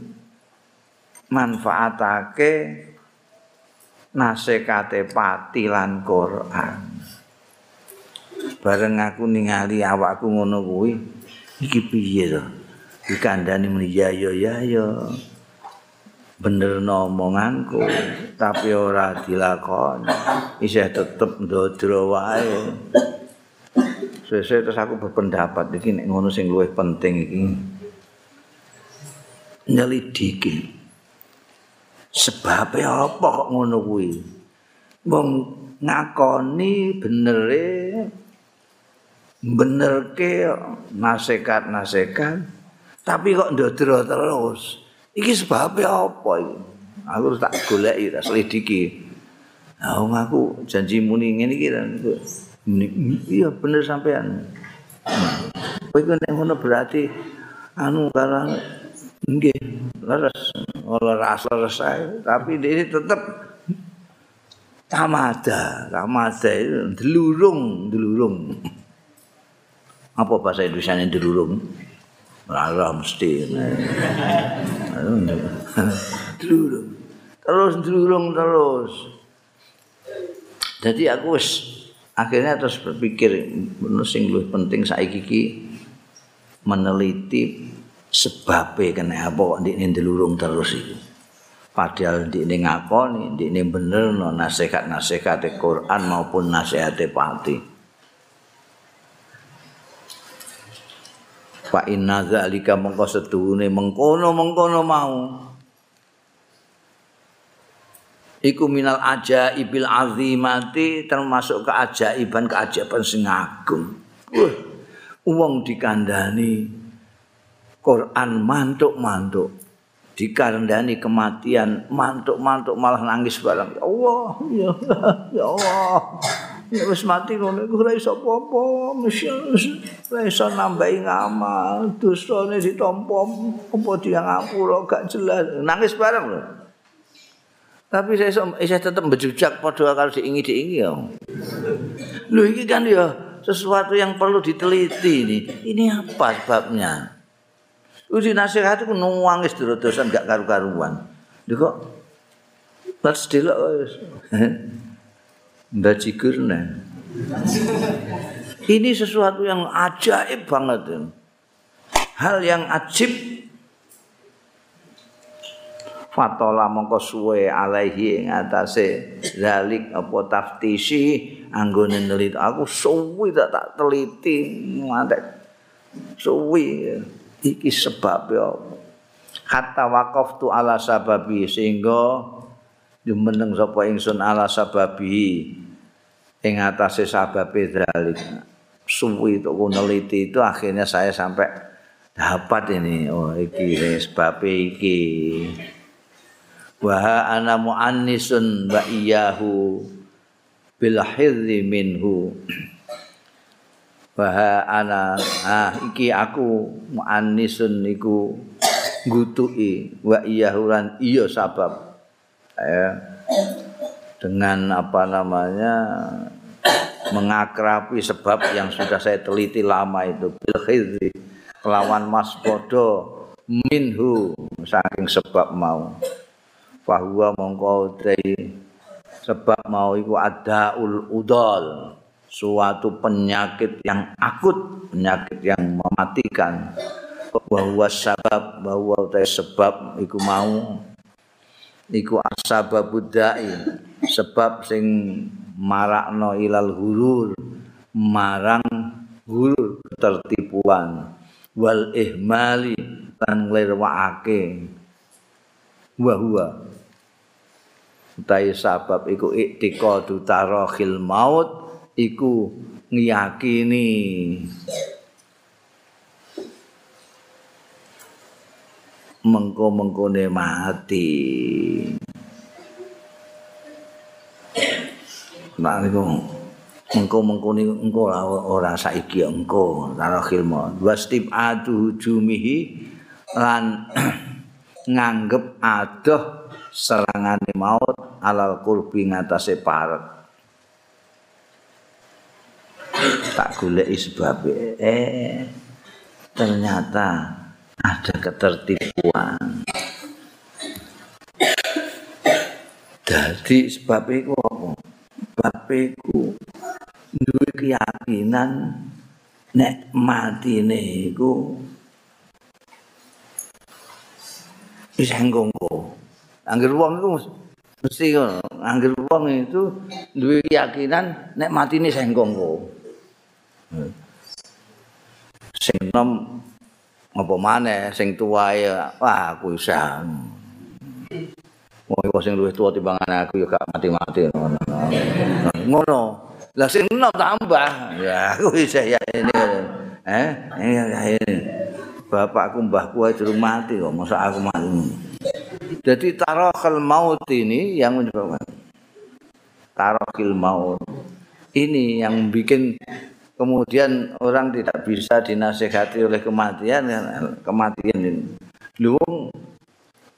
manfaatake nasekate pati lan Quran. Bareng aku ningali awakku ngono kuwi, iki piye to? Dikandani muni ya ya ya ya. Bener omonganku, tapi ora dilakoni. Isih tetep ndodro wae. Sesuk terus aku berpendapat iki nek ngono sing luwih penting iki nyelidiki. Sebab apa kok ngono kuwi? Wong ngakoni benere benerke nasekat-nasekat tapi kok ndodro terus. Iki sebabnya apa iki? Aku tak goleki, tak selidiki. Nah, aku janji muni ngene iki iya bener sampean. Kowe nek ngono berarti anu karang nggih leres ora rasa resah tapi ini tetep tamada tamada itu delurung delurung apa bahasa Indonesia ini delurung ora mesti. Delurung terus delurung terus. Jadi aku wis akhirnya terus berpikir menurut sing lebih penting saiki iki meneliti sebabe kena apa kok ndikne ndelurung terus iki padahal ndikne ngakoni ndikne bener no nasihat-nasihat Quran maupun nasihat pati Fa inna zalika mengko seduhune mengkono-mengkono mau iku minal ajaibil azimati termasuk keajaiban keajaiban sing agung. Wah, wong dikandani Quran mantuk-mantuk. Dikandani kematian mantuk-mantuk malah nangis barang. Ya Allah, ya, Allah. Ya wis mati ngono iku ora iso apa-apa, ora iso nambahi ngamal, dosane ditampa apa dia ngapura gak jelas. Nangis bareng lho. Tapi saya saya tetap berjujak pada kalau diingi diingi ya. Lu ini kan ya sesuatu yang perlu diteliti ini. Ini apa sebabnya? Uji nasihat itu nuangis dulu dosan gak karu-karuan. Dia kok Let's deal (laughs) Mbak Cikur Ini sesuatu yang ajaib banget. Hal yang ajib fatola mongko suwe alaihi ing atase zalik apa taftisi anggone nelit aku suwi tak tak teliti. Ngantek suwi. Iki sebab ya kata wakaf tu ala sababi sehingga jumeneng sapa ingsun ala sababi ing atase sababe zalik. Suwi itu neliti itu akhirnya saya sampai dapat ini. Oh iki sebab iki wa ana muannisun wa iyyahu bil hidzi minhu. Wa ana ah iki aku muannisun niku ngutuki wa iyyahu lan iya sabab ya. Dengan apa namanya mengakrapi sebab yang sudah saya teliti lama itu bil hidzi kelawan mas bodo minhu saking sebab mau fahuwa mongko sebab mau iku ada ul udol suatu penyakit yang akut penyakit yang mematikan. Bahwa sebab bahwa utai sebab iku mau iku asbab budai sebab sing marakno ilal hurur marang hurur tertipuan wal ihmali lan nglirwakake wa huwa utahe sabab iku iktiqadu tarakhil maut iku ngiyakini mengko-mengkone mati. Nah, itu mengko-mengkone engko ora saiki engko tarakhil maut. Wastib adu jumihi lan nganggep adoh serangane maut alal kurbi ngatasé parek. Tak goleki sebab eh ternyata ada ketertipuan. Jadi sebab itu apa? Sebab itu duwe keyakinan nek mati niku wis enggongko. Angger wong iku mesti ngono. Angger wong itu duwe keyakinan nek matine enggongko. Sing nom apa maneh sing tuwae wah aku isa. Wong iku sing luwih tuwa timbangan aku ya gak mati-mati ngono. Ngono. Lah sing nom tambah. Ya aku isa ya ini. Eh, ini. Bapakku mbahku durung mati kok masa aku mati. Jadi tarakhal maut ini yang menyebabkan tarakhil maut ini yang bikin kemudian orang tidak bisa dinasehati oleh kematian kematian ini. Lu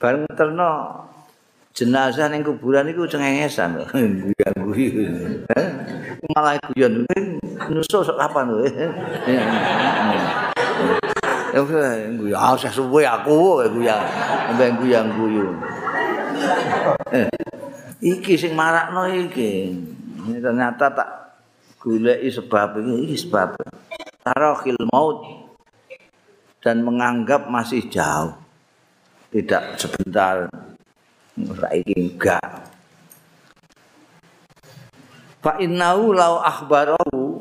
bareng terno jenazah ning kuburan iku cengengesan guyu-guyu. Malah guyon nusuk kapan guyu ah suwe aku guyu. Mbek guyang guyu. Eh, iki sing marakno iki. Ini ternyata tak goleki sebab iki, iki sebab. Tarakhil maut dan menganggap masih jauh. Tidak sebentar saiki enggak. Fa innahu law akhbarahu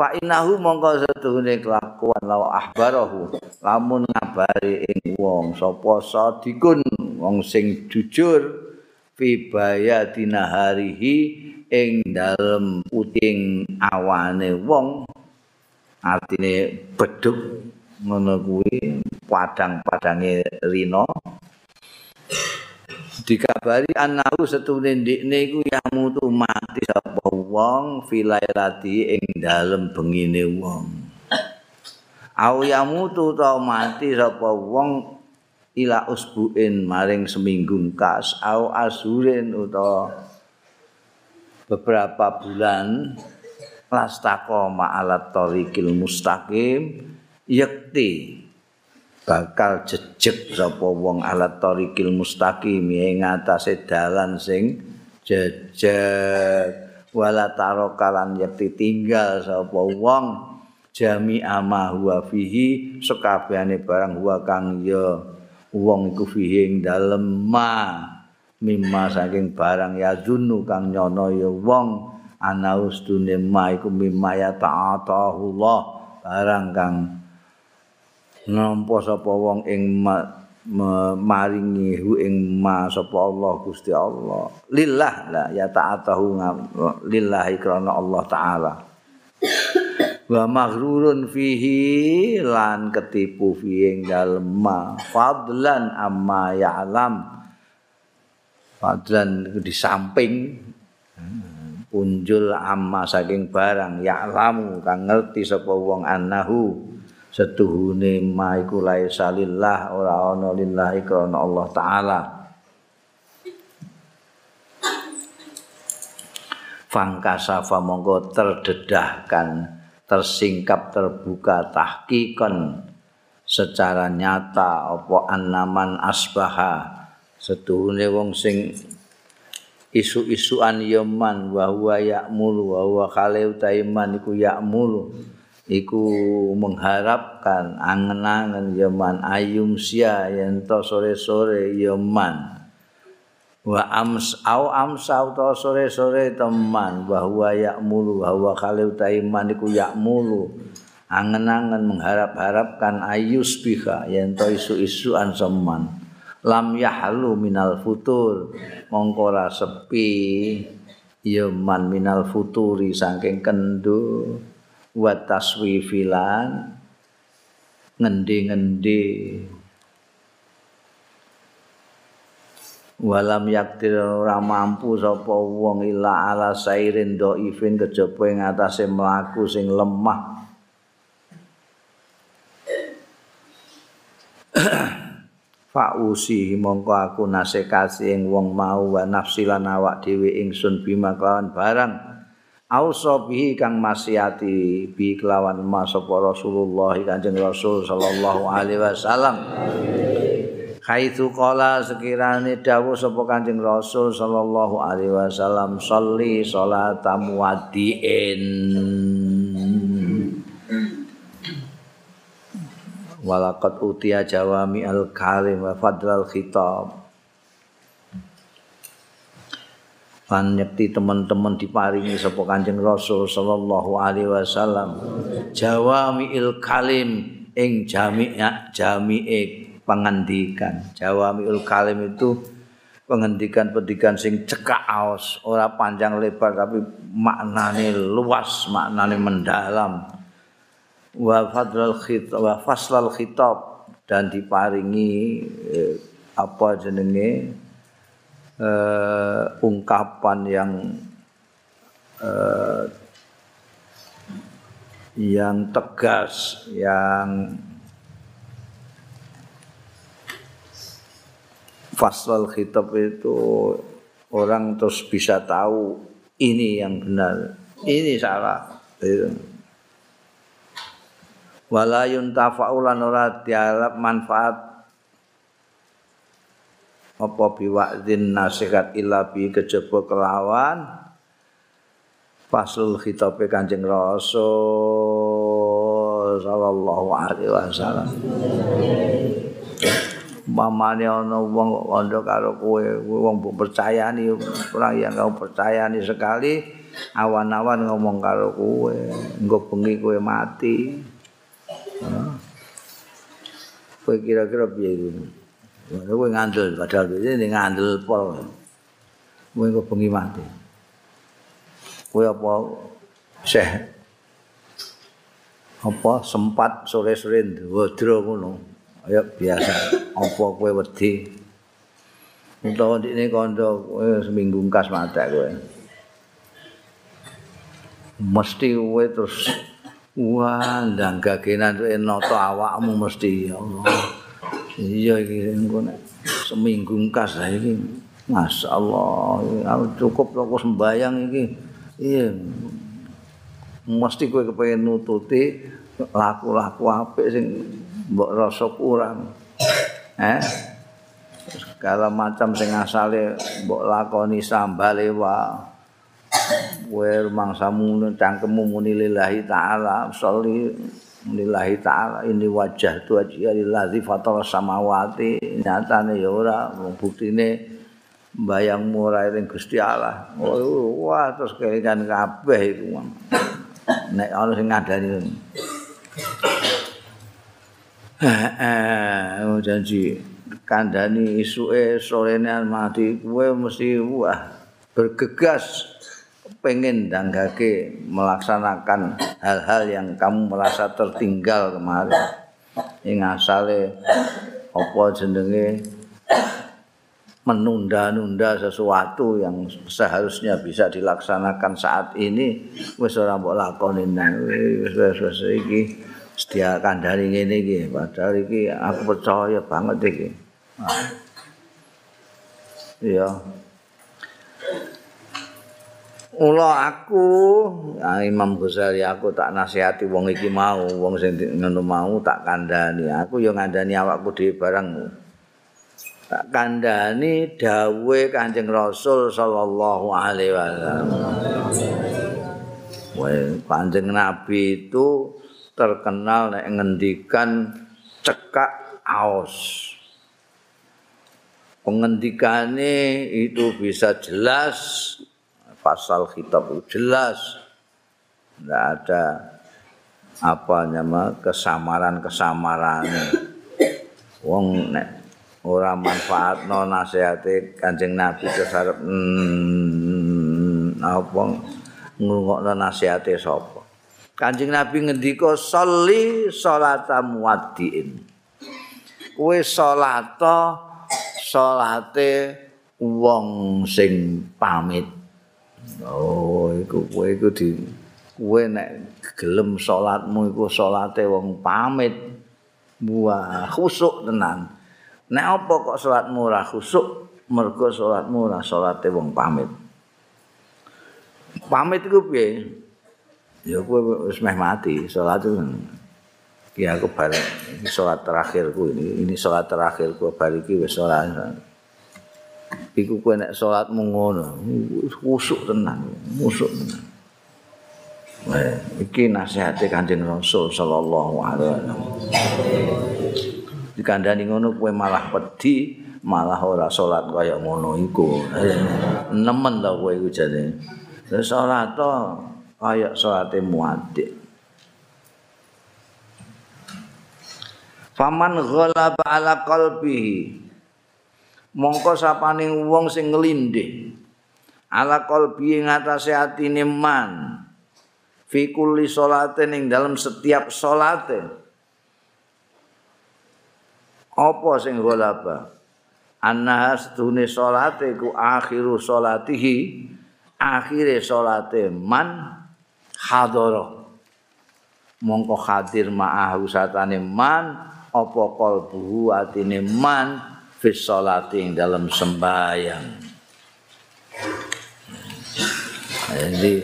fa innahu mongko setuhune kelakuan law akhbarahu lamun ngabari ing wong. Sapa sadikun wong sing jujur fi bayadina harihi ing dalem puting awane wong. Artine beduk ngono kuwi padang-padange rino dikabari anahu setune ndikne iku yamutu mati sapa wong filailati ing dalem bengine wong. Au yamutu ta mati sapa wong ila usbuin maring seminggu kas au asurin utawa beberapa bulan lastaqo ma'alat tariqil mustaqim yakti bakal jejeg sapa wong alat tariqil mustaqim ing atase dalan sing jejeg. Wala tarokalan yakti tinggal sapa wong jami ama huwa fihi sekabehane barang huwa kang ya. Wong iku fihi ing dalem ma mimma saking barang ya dunu kang nyono ya wong. Ana ustune ma iku mimma ya ta'atahullah barang kang nampa sapa wong ing maringi hu ing ma sapa Allah Gusti Allah. Lillah la ya ta'atahu lillahi krana Allah taala. Wa maghrurun fihi lan ketipu fi ing dalem ma. Fadlan amma ya'lam. Fadlan di samping. Punjul amma saking barang ya'lamu kang ngerti sapa wong annahu setuhune ma iku laisa lillah ora ana lillahi krana Allah taala. Fangkasafa monggo terdedahkan tersingkap terbuka tahkikon secara nyata apa annaman asbaha? Setuhune wong sing isu-isuan yaman wa huwa ya'mulu wa huwa khaleu taiman iku ya'mulu iku mengharapkan angen-angen yaman ayum sia yen to sore-sore yaman wa ams au amsa to sore-sore teman bahwa ya'mulu bahwa khalil taiman iku ya'mulu. Angen-angen mengharap-harapkan ayus biha yen to isu-isuan seman. Lam yahlu minal futur mongko sepi yaman minal futuri saking kendu wa taswifilan ngendi-ngendi. Walam yaktir ora mampu sapa wong ila ala sairin dhaifin kejaba ing atase mlaku sing lemah. (clears throat) Fa'usi mongko aku nasekasi ing wong mau wa nafsi lan awak dhewe ingsun bima kelawan barang ausa bihi kang masiati bi kelawan ma sapa Rasulullah Kanjeng Rasul sallallahu alaihi wasallam. Haitsu qala sekirane dawuh sapa Kanjeng Rasul sallallahu alaihi wasallam sholli salatam wadiin. Walaqad utiya jawami al-kalim wa fadlal khitab lan nyekti teman-teman diparingi sapa Kanjeng Rasul sallallahu alaihi wasallam. Jawamiil kalim ing jami'a jami'e pengendikan. Jawamiul kalim itu pengendikan-pendikan sing cekak aos ora panjang lebar tapi maknane luas maknane mendalam. Wa fadlal khitab wa faslal khitab dan diparingi eh, apa jenenge uh, ungkapan yang uh, yang tegas, yang faslal khitab itu orang terus bisa tahu ini yang benar, ini salah. Walayun tafaulan ora dialap manfaat apa biwa'dzin nasihat illa bi kejaba kelawan? Fasul khitabe Kanjeng Rasul sallallahu alaihi wasallam. Mamane ana wong kandha karo kowe wong mbok percayani orang yang kau percayani sekali awan-awan ngomong karo kowe engko bengi kowe mati. Kowe kira-kira piye kowe ngandel padahal iki ngandel pol. Kowe engko bengi mati. Kowe apa seh? Apa sempat sore-sore ndrodro ngono? Ya biasa apa kowe wedi? Utawa ndikne kandha kowe seminggu kas mate kowe. Mesti kowe terus wah ndang gagenan kowe nata awakmu mesti ya Allah iya iki engko seminggu kas iki. Masyaallah cukup aku sembayang iki. Iya. Mesti kowe kepengin nututi laku-laku apik sing mbok rasa kurang. Eh? Segala macam sing asale mbok lakoni sambale wa kowe mangsamu cangkemmu muni lillahi taala sholli lillahi taala ini wajah tu aja lillahi fatal samawati nyatane ya ora buktine bayang murai ning Gusti Allah. wah terus kelingan kabeh iku. Nek ana sing ngandani. Eh, oh janji kandani isuke sorene mati kowe mesti wah bergegas pengen danggake melaksanakan hal-hal yang kamu merasa tertinggal kemarin. Ing asale apa jenenge? Menunda-nunda sesuatu yang seharusnya bisa dilaksanakan saat ini wis ora mbok lakoni nang wis iki sedia kandhani ngene iki. Padahal iki aku percaya banget iki. Iya Ula aku ya, Imam Ghazali aku tak nasihati wong iki mau. Wong sing ngono mau tak kandhani. Aku ya ngandani awakku dhewe barang tak kandhani dawuhe Kanjeng Rasul sallallahu alaihi wasallam. Wah, Kanjeng Nabi itu terkenal nek ngendikan cekak aos. Pengendikane itu bisa jelas pasal kitab itu jelas. Tidak ada apa nama kesamaran-kesamaran. Wong nek ora manfaat no nasihate Kanjeng Nabi kesarep hmm, apa ngrungokno nasihate sapa. Kanjeng Nabi ngendika sholli sholata muwaddiin. Kowe sholata sholate wong sing pamit. Oh, iku kowe iku di kowe nek gelem salatmu iku salate wong pamit. Wah, khusuk tenan. Nek apa kok salatmu ora khusuk? Mergo salatmu ora salate wong pamit. Pamit iku piye? ya kowe wis meh mati salat itu ya aku bareng salat terakhirku ini ini salat terakhirku bar iki wis ora iku kowe nek salatmu ngono khusuk tenan khusuk tenan iki nasihate Kanjeng Rasul sallallahu alaihi wasallam. Dikandani ngono kowe malah pedhi, malah ora salat kaya ngono iku. Nemen ta kowe iku jane. Salat to kaya salate muaddik Faman ghalaba ala qalbihi mongko sapaning wong sing nglindih ala qalbi ngatasé atine man. Fi kulli salate ning dalam setiap salate. Apa sing ghalaba anna astune salate ku akhiru salatihi akhire salate man hadara. Mongko hadir ma'ahu satane man apa kalbuhu atine man fi sholati ing dalam sembahyang. Jadi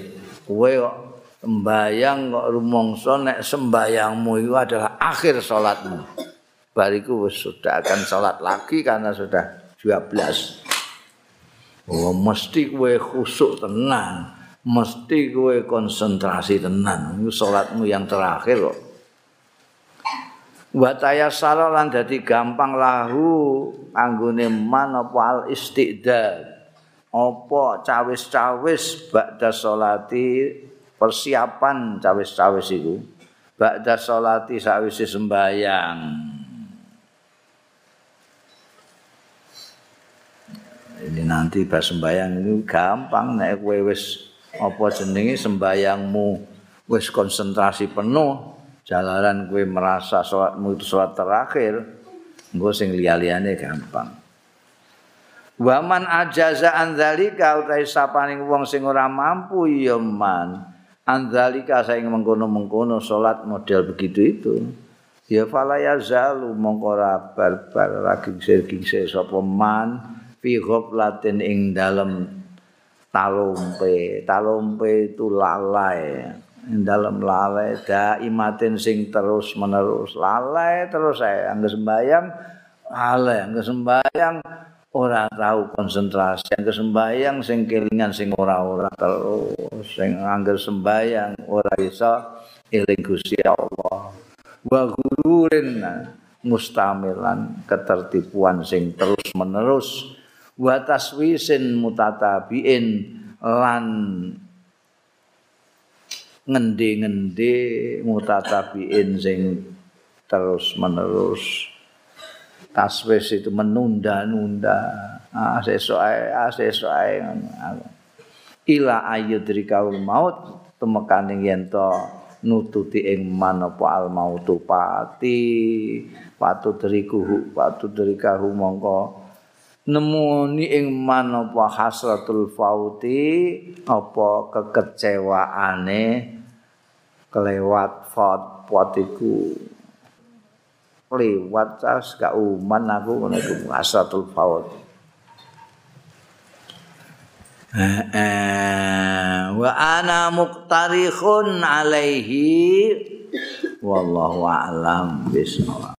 kowe kok sembahyang kok rumangsa nek sembahyangmu itu adalah akhir salatmu bariku sudah akan salat lagi karena sudah 12 oh mesti kowe khusuk tenang mesti kowe konsentrasi tenan. Iku salatmu yang terakhir kok wa tayassara lan dadi gampang lahu anggone man apa al istidad? Apa cawis-cawis ba'da salati persiapan cawis-cawis iku? Ba'da salati sawise sembayang. Ini nanti pas sembayang itu gampang nek kowe wis apa jenenge sembayangmu wis konsentrasi penuh jalaran kowe merasa salatmu itu salat terakhir engko sing liya-liyane gampang. Waman ajaza andzalika utahe sapaning wong sing ora mampu ya man. Andzalika saing mengkono-mengkono salat model begitu itu. Ya fala yazalu mongko ora barbar lagi gingsir sapa man fi ghaflatin ing dalem talumpe talumpe itu lalai ing dalem lalai daimatin sing terus menerus. Lalai terus saya angge sembayang lalai angge sembayang ora tahu konsentrasi. Yang kesembayang sing kelingan sing ora ora terus. Sing angger sembayang ora iso eling Gusti Allah. Wa gururin mustamilan ketertipuan sing terus menerus. Wa taswisin mutatabiin lan ngendi-ngendi mutatabiin sing terus menerus taswis itu menunda-nunda. Ah sesuk ae ah sesuk ae. Ila ayyudrikaul maut temekane yen to nututi ing manapa al mautu pati. Patu driku patu drikahu mongko nemuni ing manapa hasratul fauti apa kekecewaane kelewat fat potiku lewat tas gak uman aku ngono iku asatul faut eh, eh, wa ana muqtarikhun alaihi wallahu a'lam bismillah